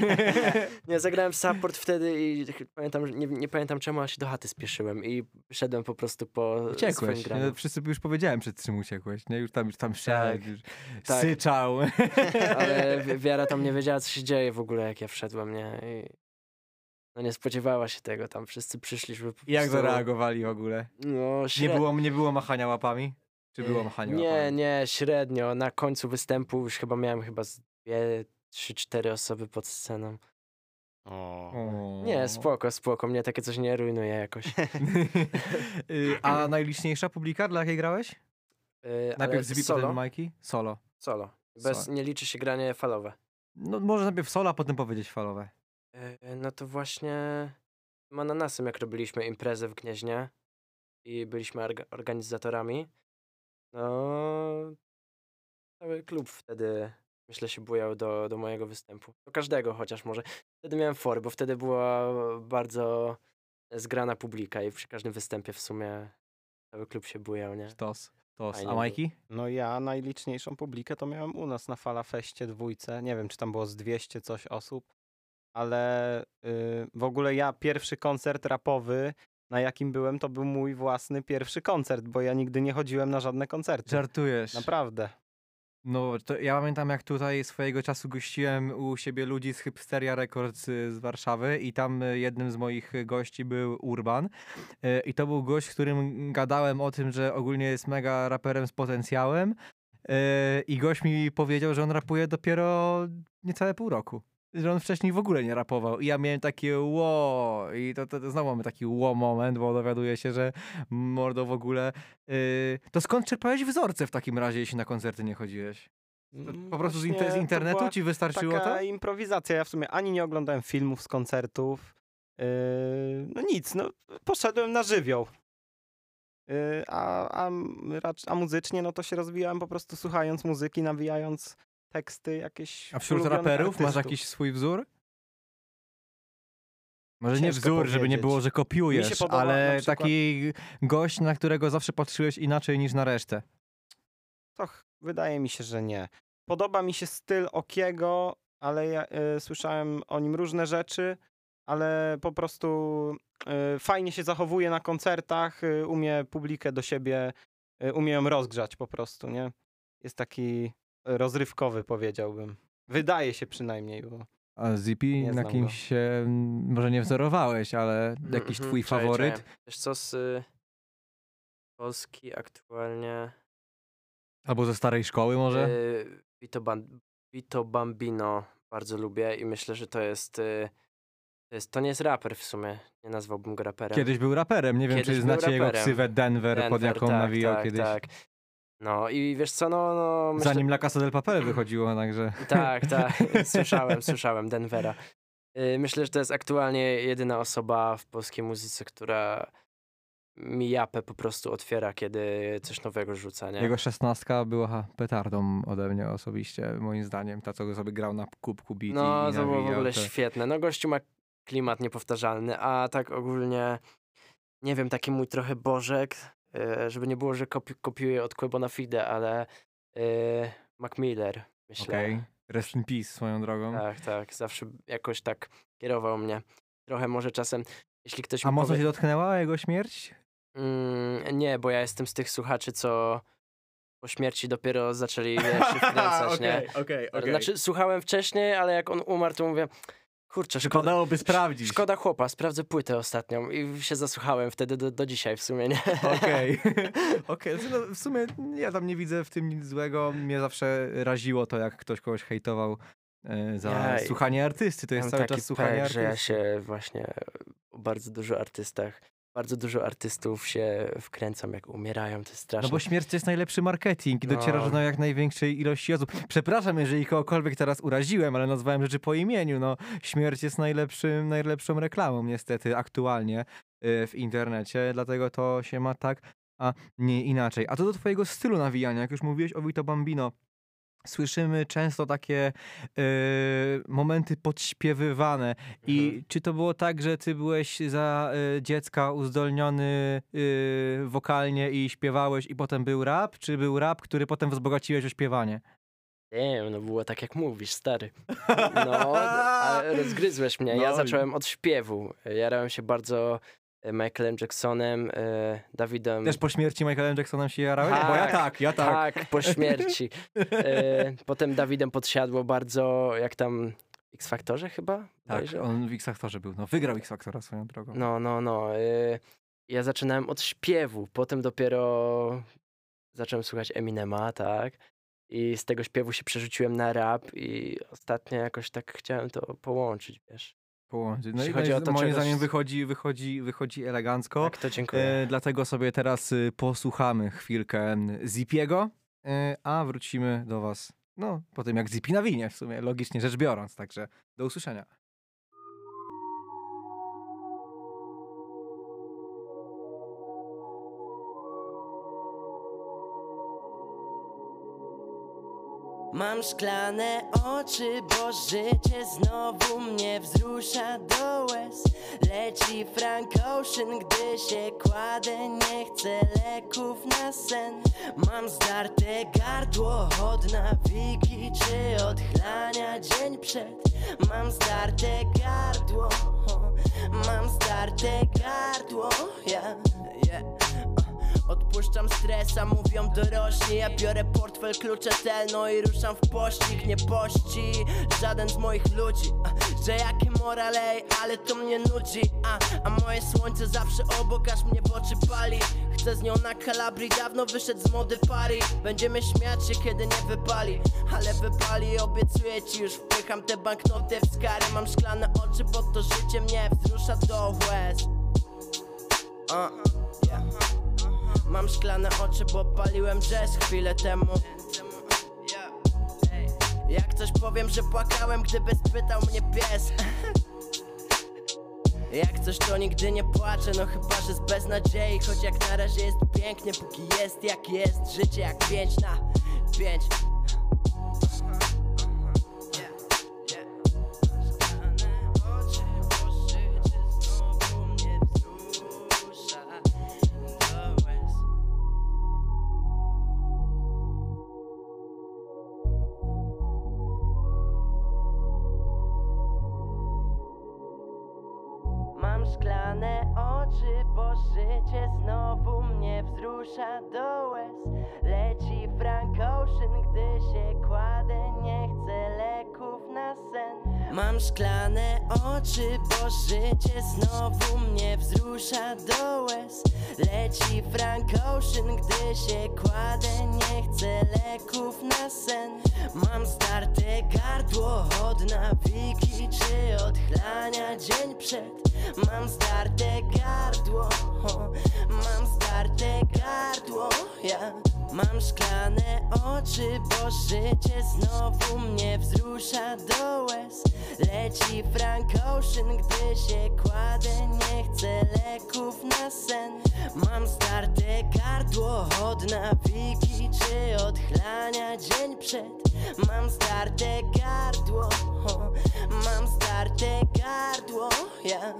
Nie, zagrałem support wtedy i pamiętam, nie, nie pamiętam czemu, ale się do chaty spieszyłem i szedłem po prostu po swoim Uciekłeś. graniu. nie? Wszyscy już powiedziałem, przed czym uciekłeś. Nie? Już tam, już tam szedł, już tak. syczał. Ale wi- Wiara tam nie wiedziała, co się dzieje w ogóle, jak ja wszedłem, nie? I no nie spodziewała się tego, tam wszyscy przyszli, żeby po I Jak prostu- zareagowali w ogóle? No, Nie śred... było, nie było machania łapami? Czy było machanie Nie, łapami? nie, średnio. Na końcu występu już chyba miałem chyba z dwie, trzy, cztery osoby pod sceną. O. Nie, spoko, spoko, mnie takie coś nie rujnuje jakoś. Y, A najliczniejsza publika, dla jakiej grałeś? Yy, Najpierw Zibi, solo, Majki? Solo. solo. Bez, Solo. nie liczy się granie falowe. No może najpierw solo, a potem powiedzieć falowe. E, No to właśnie z Ananasem, jak robiliśmy imprezę w Gnieźnie i byliśmy orga- organizatorami, no cały klub wtedy myślę się bujał do, do mojego występu. Do każdego chociaż może. Wtedy miałem fory, bo wtedy była bardzo zgrana publika i przy każdym występie w sumie cały klub się bujał, nie? Tos. Tos. A. Majki? No ja najliczniejszą publikę to miałem u nas na Falafeście dwójce. Nie wiem, czy tam było z 200 coś osób, ale y, w ogóle ja pierwszy koncert rapowy na jakim byłem, to był mój własny pierwszy koncert, bo ja nigdy nie chodziłem na żadne koncerty. Żartujesz. Naprawdę. No, to ja pamiętam jak tutaj swojego czasu gościłem u siebie ludzi z Hipsteria Records y, z Warszawy i tam y, jednym z moich gości był Urban Y, i to był gość, z którym gadałem o tym, że ogólnie jest mega raperem z potencjałem i gość mi powiedział, że on rapuje dopiero niecałe pół roku. Że on wcześniej w ogóle nie rapował. I ja miałem takie ło. I to, to, to znowu mamy taki ło moment, bo dowiaduję się, że mordo w ogóle. y, to skąd czerpałeś wzorce w takim razie, jeśli na koncerty nie chodziłeś? To Mm, Po prostu z, właśnie internetu ci wystarczyło Taka to? improwizacja. Ja w sumie ani nie oglądałem filmów z koncertów. Yy, no nic, no poszedłem na żywioł. Yy, a, a, a muzycznie no to się rozwijałem po prostu słuchając muzyki, nawijając teksty jakieś. A wśród raperów masz artystów. jakiś swój wzór? Może nie Ciężko wzór, żeby nie powiedzieć. było, że kopiujesz, podoba ale przykład- taki gość, na którego zawsze patrzyłeś inaczej niż na resztę. To wydaje mi się, że nie. Podoba mi się styl Okiego, ale ja y, słyszałem o nim różne rzeczy, ale po prostu y, fajnie się zachowuje na koncertach, y, umie publikę do siebie, y, umie ją rozgrzać po prostu, nie? Jest taki rozrywkowy, powiedziałbym. Wydaje się przynajmniej, bo A Zippy Nie na kimś się mm, może nie wzorowałeś, ale jakiś Mhm, twój czekaj, faworyt? czekaj. Wiesz co, z y, Polski aktualnie... Albo ze starej szkoły może? Y, Vito, Ban- Vito Bambino bardzo lubię i myślę, że to jest, y, to jest... To nie jest raper w sumie, nie nazwałbym go raperem. Kiedyś był raperem, nie wiem Kiedyś czy znacie jego raperem. ksywę Denver, pod Denver, jaką tak, nawijał tak, kiedyś. Tak. No i wiesz co, no... no myślę, Zanim La Casa del Papel wychodziło, także... Tak, tak, słyszałem, słyszałem, Denvera. Y, Myślę, że to jest aktualnie jedyna osoba w polskiej muzyce, która mi japę po prostu otwiera, kiedy coś nowego rzuca, nie? Jego szesnastka była petardą ode mnie osobiście, moim zdaniem. Ta, co sobie grał na kubku beat No, i, to było w ogóle te- świetne. No gościu ma klimat niepowtarzalny, a tak ogólnie, nie wiem, taki mój trochę bożek, żeby nie było, że kopi kopiuję od Quebona Fide, ale y, Mac Miller, myślę. Okej. Rest in peace swoją drogą. Tak, tak, zawsze jakoś tak kierował mnie. Trochę może czasem, jeśli ktoś A mocno powie... się dotknęła jego śmierć? Mm, nie, bo ja jestem z tych słuchaczy, co po śmierci dopiero zaczęli wiesz, się wkręcać, nie? okej, Znaczy, słuchałem wcześniej, ale jak on umarł, to mówię, kurczę, szkoda, Wypadałoby sprawdzić. szkoda chłopa, sprawdzę płytę ostatnią i się zasłuchałem wtedy do, do dzisiaj w sumie, nie? Okej. Okej, znaczy, no, w sumie ja tam nie widzę w tym nic złego. Mnie zawsze raziło to, jak ktoś kogoś hejtował e, za Jaj. słuchanie artysty. To jest cały taki czas słuchanie pech, że ja artysty. się właśnie o bardzo dużo artystach, bardzo dużo artystów się wkręcam, jak umierają, to jest straszne. No bo śmierć to jest najlepszy marketing i No. docierasz do jak największej ilości osób. Przepraszam, jeżeli kogokolwiek teraz uraziłem, ale nazwałem rzeczy po imieniu. No, śmierć jest najlepszym, najlepszą reklamą niestety aktualnie y, w internecie, dlatego to się ma tak, a nie inaczej. A to do twojego stylu nawijania, jak już mówiłeś o Vito Bambino. Słyszymy często takie y, momenty podśpiewywane. I Mhm. czy to było tak, że ty byłeś za y, dziecka uzdolniony y, wokalnie i śpiewałeś i potem był rap? Czy był rap, który potem wzbogaciłeś o śpiewanie? Nie, no było tak jak mówisz, stary. No, ale rozgryzłeś mnie. No Ja i- zacząłem od śpiewu. Jarałem się bardzo Michaelem Jacksonem, e, Dawidem. Też po śmierci Michaelem Jacksonem się jarałeś? Bo ja Tak, tak, ja tak. Tak, po śmierci. E, potem Dawidem podsiadło bardzo, jak tam X Faktorze chyba? Tak, on w X-Factorze był. No, wygrał X-Factora swoją drogą. No, no, no. e, ja zaczynałem od śpiewu, potem dopiero zacząłem słuchać Eminema, tak? I z tego śpiewu się przerzuciłem na rap i ostatnio jakoś tak chciałem to połączyć, wiesz. Połączyć. No Jeśli i o to, moim czego- zdaniem wychodzi, wychodzi, wychodzi elegancko. Tak, to dziękuję. E, dlatego sobie teraz y, posłuchamy chwilkę Zipiego, e, a wrócimy do was, no, po tym jak Zipi nawinie w sumie, logicznie rzecz biorąc. Także do usłyszenia. Mam szklane oczy, bo życie znowu mnie wzrusza do łez Leci Frank Ocean, gdy się kładę, nie chcę leków na sen Mam zdarte gardło od nawiki czy odchlania dzień przed Mam zdarte gardło, Mam starte gardło, yeah. Odpuszczam stresa, mówią dorośli. Ja biorę portfel, klucze telno i ruszam w pościg Nie pości żaden z moich ludzi a, Że jakie morale, ale to mnie nudzi a, a moje słońce zawsze obok, aż mnie w oczy pali. Chcę z nią na Kalabrii, dawno wyszedł z mody pary Będziemy śmiać się, kiedy nie wypali Ale wypali, obiecuję ci już Wpycham te banknoty w skary. Mam szklane oczy, bo to życie mnie wzrusza do łez. Uh, yeah. Mam szklane oczy, bo paliłem jazz chwilę temu. Jak coś powiem, że płakałem, gdyby spytał mnie pies. Jak coś to nigdy nie płaczę, no chyba, że z beznadziei. Choć jak na razie jest pięknie, póki jest jak jest. Życie jak pięć na pięć Szklane oczy, bo życie znowu mnie wzrusza do łez. Leci Frank Ocean, gdy się kładę, nie chcę leków na sen. Mam starte gardło od nawiki czy odchlania dzień przed. Mam starte gardło, mam starte gardło, ja Mam szklane oczy, bo życie znowu mnie wzrusza do łez. Leci Frank Ocean, gdy się kładę, nie chcę leków na sen. Mam starte gardło od nawiki czy odchlania dzień przed. Mam starte gardło, mam starte gardło, ja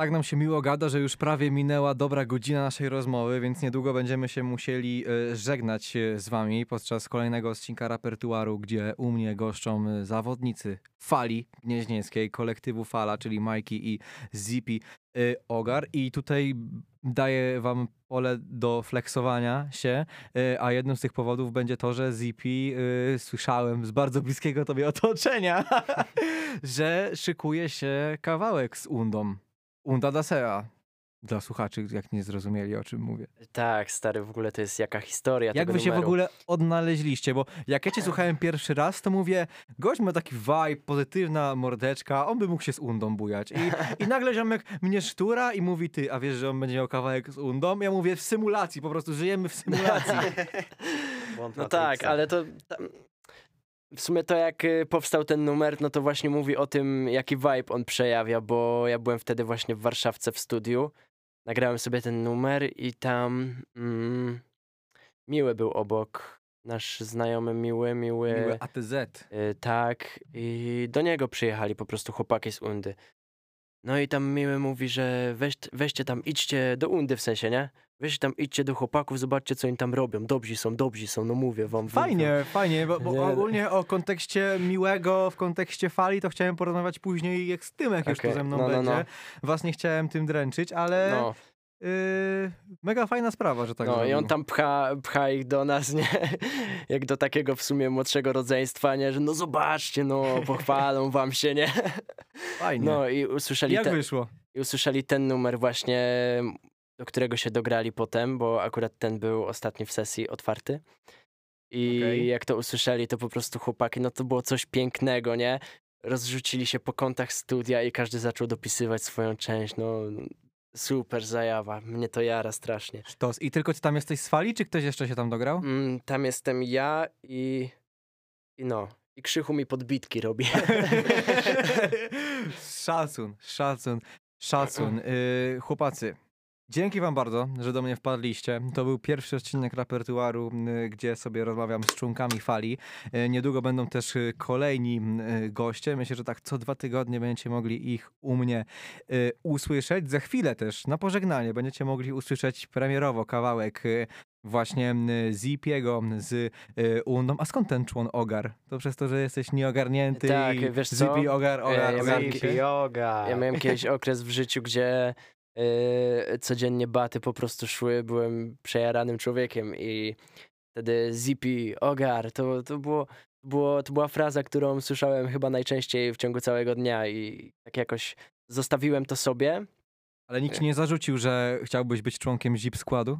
Tak nam się miło gada, że już prawie minęła dobra godzina naszej rozmowy, więc niedługo będziemy się musieli e, żegnać e, z wami podczas kolejnego odcinka Repertuaru, gdzie u mnie goszczą e, zawodnicy Fali Gnieźnieńskiej, kolektywu Fala, czyli Majki i Zipi Ogar. I tutaj daję wam pole do flexowania się, a jednym z tych powodów będzie to, że Zipi słyszałem z bardzo bliskiego tobie otoczenia, że szykuje się kawałek z Undą. Unda da Sea. Dla słuchaczy, jak nie zrozumieli, o czym mówię. Tak, stary, w ogóle to jest jaka historia Jak tego wy się w numeru. ogóle odnaleźliście? Bo jak ja cię słuchałem pierwszy raz, to mówię, gość ma taki vibe, pozytywna mordeczka, on by mógł się z Undą bujać. I, i nagle ziomek mnie sztura i mówi, ty, a wiesz, że on będzie miał kawałek z Undą? Ja mówię, w symulacji, po prostu żyjemy w symulacji. No tak, ale to... Tam, w sumie to jak y, powstał ten numer, no to właśnie mówi o tym, jaki vibe on przejawia, bo ja byłem wtedy właśnie w Warszawce w studiu. Nagrałem sobie ten numer i tam mm, Miły był obok. Nasz znajomy Miły, Miły, Miły ATZ. y, tak. I do niego przyjechali po prostu chłopaki z Undy. No i tam Miły mówi, że weź, weźcie tam, idźcie do Undy w sensie, nie? Weźcie tam, idźcie do chłopaków, zobaczcie co oni tam robią. Dobrzy są, dobrzy są, no mówię wam. Fajnie, fajnie, bo, bo Nie. ogólnie o kontekście miłego, w kontekście fali, to chciałem porozmawiać później, jak z tym, jak już tu Okej, ze mną no, no, będzie. no. Was nie chciałem tym dręczyć, ale No, yy, mega fajna sprawa, że tak no i zrobił. on tam pcha, pcha ich do nas, nie? Jak do takiego w sumie młodszego rodzeństwa, nie? Że no zobaczcie, no pochwalą wam się, nie? Fajnie. No i usłyszeli, jak te, wyszło? i usłyszeli ten numer właśnie, do którego się dograli potem, bo akurat ten był ostatni w sesji otwarty. I Okej. jak to usłyszeli, to po prostu chłopaki, no to było coś pięknego, nie? Rozrzucili się po kątach studia i każdy zaczął dopisywać swoją część, no super zajawa, mnie to jara strasznie. Sztos. I tylko ty tam jesteś z fali, czy ktoś jeszcze się tam dograł? Mm, tam jestem ja i, i no, i Krzychu mi podbitki robi. szacun, szacun. Szacun. Y, chłopacy, dzięki wam bardzo, że do mnie wpadliście. To był pierwszy odcinek repertuaru, gdzie sobie rozmawiam z członkami fali. Y, niedługo będą też y, kolejni y, goście. Myślę, że tak co dwa tygodnie będziecie mogli ich u mnie usłyszeć. Za chwilę też, na pożegnanie, będziecie mogli usłyszeć premierowo kawałek właśnie Zipiego z Undą. A skąd ten człon Ogar? To przez to, że jesteś nieogarnięty Tak, i wiesz co? Zipi Ogar, Ogar, Ja- ja Ogar. miałem- się? yoga. Ja miałem kiedyś okres w życiu, gdzie codziennie baty po prostu szły, byłem przejaranym człowiekiem i wtedy zippy, ogar, to, to, było, było, to była fraza, którą słyszałem chyba najczęściej w ciągu całego dnia i tak jakoś zostawiłem to sobie. Ale nikt ci nie zarzucił, że chciałbyś być członkiem Zip składu?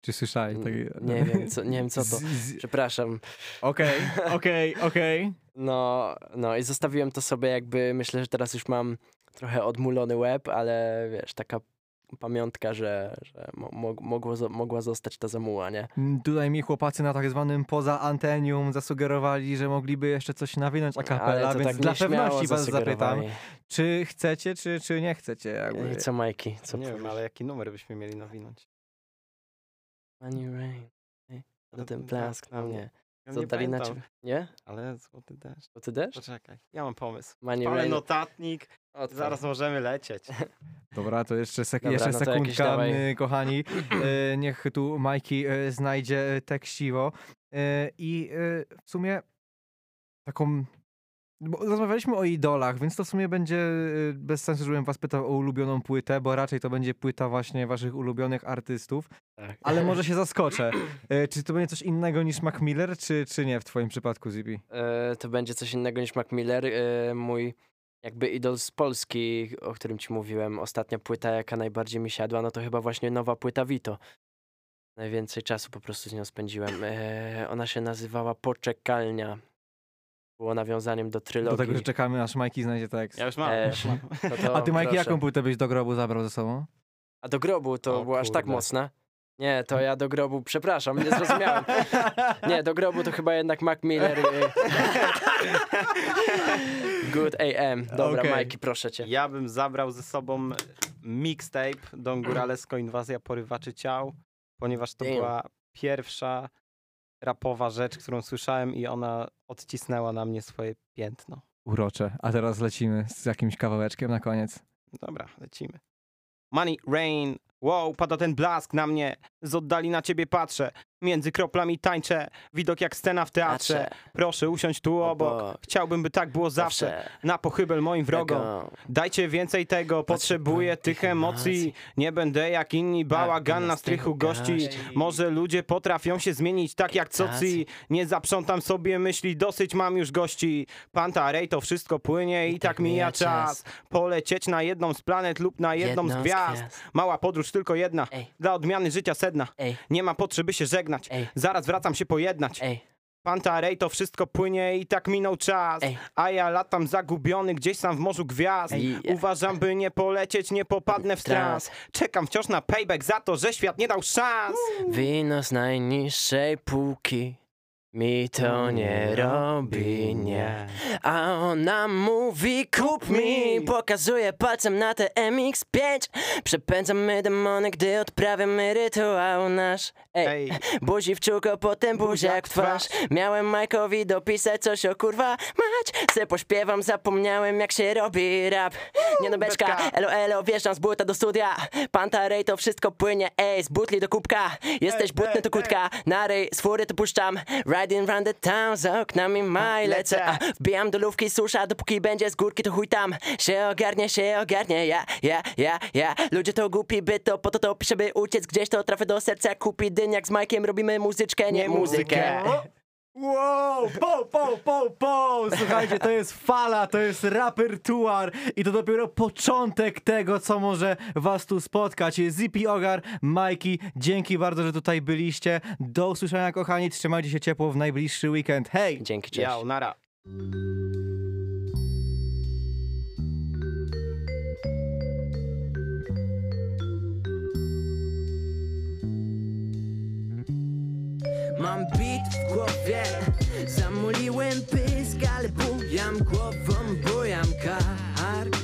Czy słyszałeś? takie- Nie wiem, co, nie wiem co to. Przepraszam. Okej, okej, okej. No, no i zostawiłem to sobie jakby, myślę, że teraz już mam trochę odmulony łeb, ale wiesz, taka pamiątka, że, że mo- mo- mogło, mogła zostać ta zamuła, nie? Mm, Tutaj mi chłopacy na tak zwanym poza antenium zasugerowali, że mogliby jeszcze coś nawinąć a to więc tak dla pewności was zapytam, czy chcecie, czy, czy nie chcecie? Jakby. I co Majki? Co nie wiem, powiesz? ale jaki numer byśmy mieli nawinąć? Money rain. ten blask na mnie. Ja Co nie dali na pamiętam, ciebie? Nie? Ale złoty deszcz. To ty też? Poczekaj, ja mam pomysł. Money Ale rain. notatnik, zaraz możemy lecieć. Dobra, to jeszcze, sek- Dobra, jeszcze no to sekundka, dawaj. kochani. Y, Niech tu Majki y, znajdzie y, tekściwo. Y, I y, w sumie taką... Bo rozmawialiśmy o idolach, więc to w sumie będzie y, bez sensu, żebym was pytał o ulubioną płytę, bo raczej to będzie płyta właśnie waszych ulubionych artystów. Tak. Ale może się zaskoczę. Y, Czy to będzie coś innego niż Mac Miller, czy, czy nie w twoim przypadku, Zibi? E, to będzie coś innego niż Mac Miller. E, mój jakby idol z Polski, o którym ci mówiłem, ostatnia płyta, jaka najbardziej mi siadła, no to chyba właśnie nowa płyta Vito. Najwięcej czasu po prostu z nią spędziłem. E, ona się nazywała Poczekalnia. Było nawiązaniem do trylogii. Do tego, że czekamy, aż Majki znajdzie tekst. Ja już mam. E, już mam. No to A ty, Majki, jaką płytę byś do grobu zabrał ze sobą? A do grobu to O była aż tak mocna? Nie, to ja do grobu, przepraszam, nie zrozumiałem. Nie, do grobu to chyba jednak Mac Miller. Good AM. Dobra, Okej. Majki, proszę cię. Ja bym zabrał ze sobą mixtape Don Guralesko Inwazja Porywaczy Ciał, ponieważ to Damn. była pierwsza rapowa rzecz, którą słyszałem i ona odcisnęła na mnie swoje piętno. Urocze. A teraz lecimy z jakimś kawałeczkiem na koniec. Dobra, lecimy. Money, rain, wow, pada ten blask na mnie, z oddali na ciebie patrzę, między kroplami tańczę, widok jak scena w teatrze, proszę usiąść tu obok, obok, chciałbym by tak było zawsze, zawsze. na pochybel moim wrogom. Tego. Dajcie więcej tego, potrzebuję tych emocji. Nie będę jak inni bałagan na strychu gości. Może ludzie potrafią się zmienić tak jak coci. Nie zaprzątam sobie myśli, dosyć mam już gości. Pantarej to wszystko płynie i tak mija czas. Polecieć na jedną z planet lub na jedną z gwiazd. Mała podróż tylko jedna. Dla odmiany życia sedna. Nie ma potrzeby się żegnać. Ej, Zaraz wracam się pojednać. ej, Pantarej to wszystko płynie i tak minął czas. ej. A ja latam zagubiony gdzieś sam w morzu gwiazd. Ej. Uważam, by nie polecieć, nie popadnę w trans. Czekam wciąż na payback za to, że świat nie dał szans. Wino z najniższej półki. Mi to nie robi, nie. A ona mówi kup mi Pokazuje palcem na te MX-5 Przepędzamy demony, gdy odprawiamy rytuał nasz Ej, buzi w czółko, potem buziak w twarz. Miałem Majkowi dopisać coś o kurwa mać. Se pośpiewam, zapomniałem jak się robi rap. Nie no beczka, elo elo, wjeżdżam z buta do studia. Pantarej to wszystko płynie, ej, z butli do kubka. Jesteś butny to kutka, na ryj, z fury to puszczam. Riding round the town, za oknami maj lecę. a, Wbijam do lówki, susza, dopóki będzie z górki to chuj tam. Się ogarnie, się ogarnie, ja, ja, ja, ja Ludzie to głupi, by to po to to piszę, by uciec. Gdzieś to trafię do serca Kupi dyniak z Majkiem, robimy muzyczkę, nie, Nie muzykę. Wow, po, po, po, po! Słuchajcie, to jest fala, to jest rapertuar i to dopiero początek tego, co może was tu spotkać. Zippy Ogar, Majki, dzięki bardzo, że tutaj byliście. Do usłyszenia, kochani, trzymajcie się ciepło w najbliższy weekend. Hej! Dzięki, cześć ja, nara. Mam beat w głowie. Zamuliłem pysk, ale bujam głową, bujam kark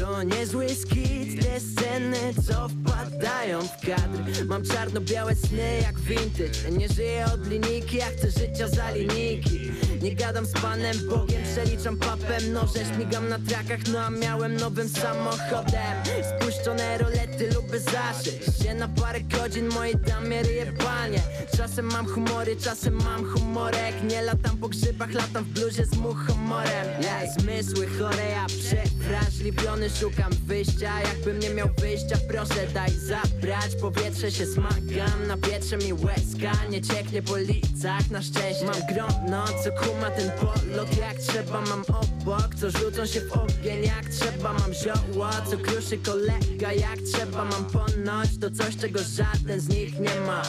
To niezły skit, te sceny co wpadają w kadr. Mam czarno-białe sny jak vintage. Nie żyję od linijki, ja chcę życia za linijki Nie gadam z panem Bogiem, przeliczam papem. Noże, śmigam na trakach, no a miałem nowym samochodem. Spuszczone rolety lubię zaszyć się na parę godzin mojej damie ryje panie. Czasem mam humory, czasem mam humorek. Nie latam po grzybach, latam w bluzie z muchomorem. Yeah. Zmysły chore, ja przewrażliwiony Szukam wyjścia, jakbym nie miał wyjścia Proszę daj zabrać, powietrze się smagam Na wietrze mi łezka, nie cieknie po licach Na szczęście mam grono, co kuma ten polot Jak trzeba mam obok, co rzucą się w ogień. Jak trzeba mam zioło, co kruszy kolega. Jak trzeba mam ponoć, to coś czego żaden z nich nie ma.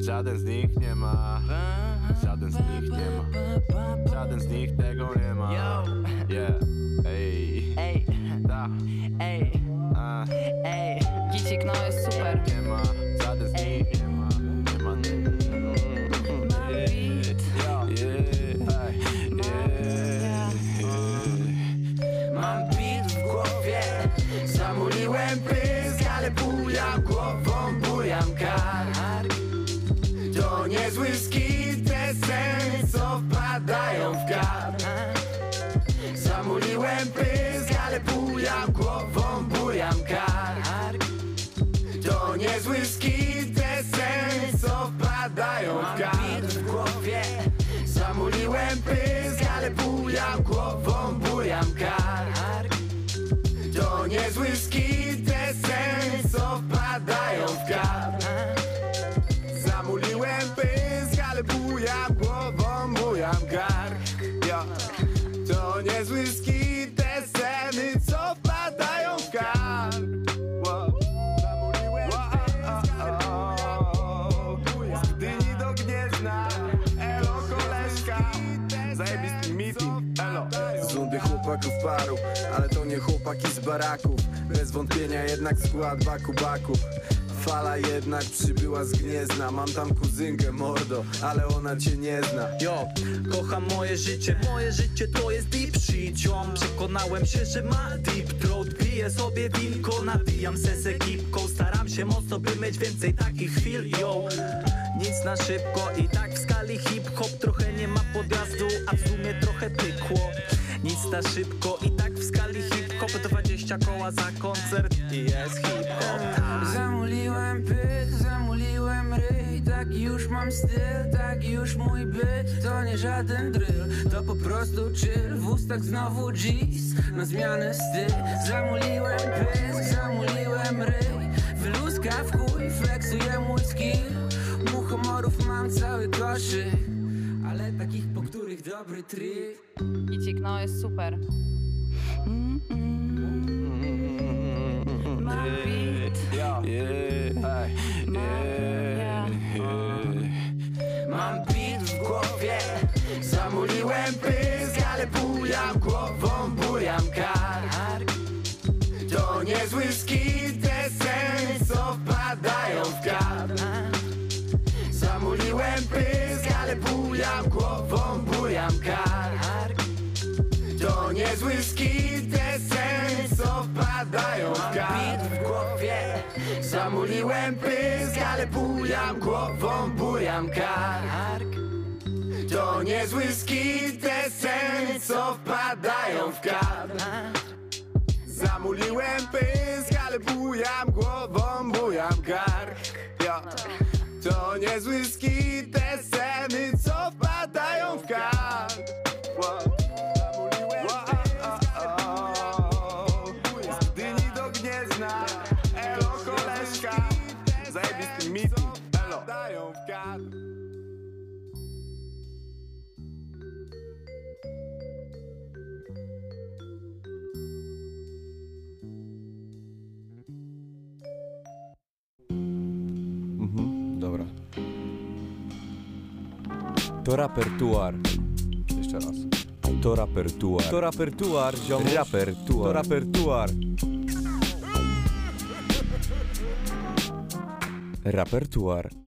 Żaden z nich nie ma. Żaden z nich nie ma. Żaden z nich tego nie ma. Yeah, chłopaki z baraków Bez wątpienia jednak skład baku baku. Fala jednak przybyła z Gniezna. Mam tam kuzynkę mordo, ale ona cię nie zna. Yo, kocham moje życie, moje życie to jest deep shit Przekonałem się, że ma deep throat. Piję sobie winko, nawijam se z ekipką. Staram się mocno, by mieć więcej takich chwil, yo. Nic na szybko i tak w skali hip-hop Trochę nie ma podjazdu, a w sumie trochę pykło. Nic na szybko i tak w skali hip-hop 20 koła za koncert i jest hip-hop. Tak. Zamuliłem pyt, zamuliłem ryj Taki już mam styl, taki już mój byt. To nie żaden drill, to po prostu chill. W ustach znowu G's, na zmianę styl. Zamuliłem pysk, zamuliłem ryj. Wyluska w chuj, flexuje mój skill. Muchomorów mam cały koszyk Ale takich, po których dobry trik Gicik, no jest super. Yeah, Zamuliłem pysk, ale bujam głową, bujam kark. To niezły skit, te sceny, co wpadają w kark Zamuliłem pysk, ale bujam głową, bujam kark. To niezły skit, te sceny, To rapertuar. Jeszcze raz. To rapertuar. To rapertuar, ziomuś. Rapertuar. To rapertuar. Rapertuar.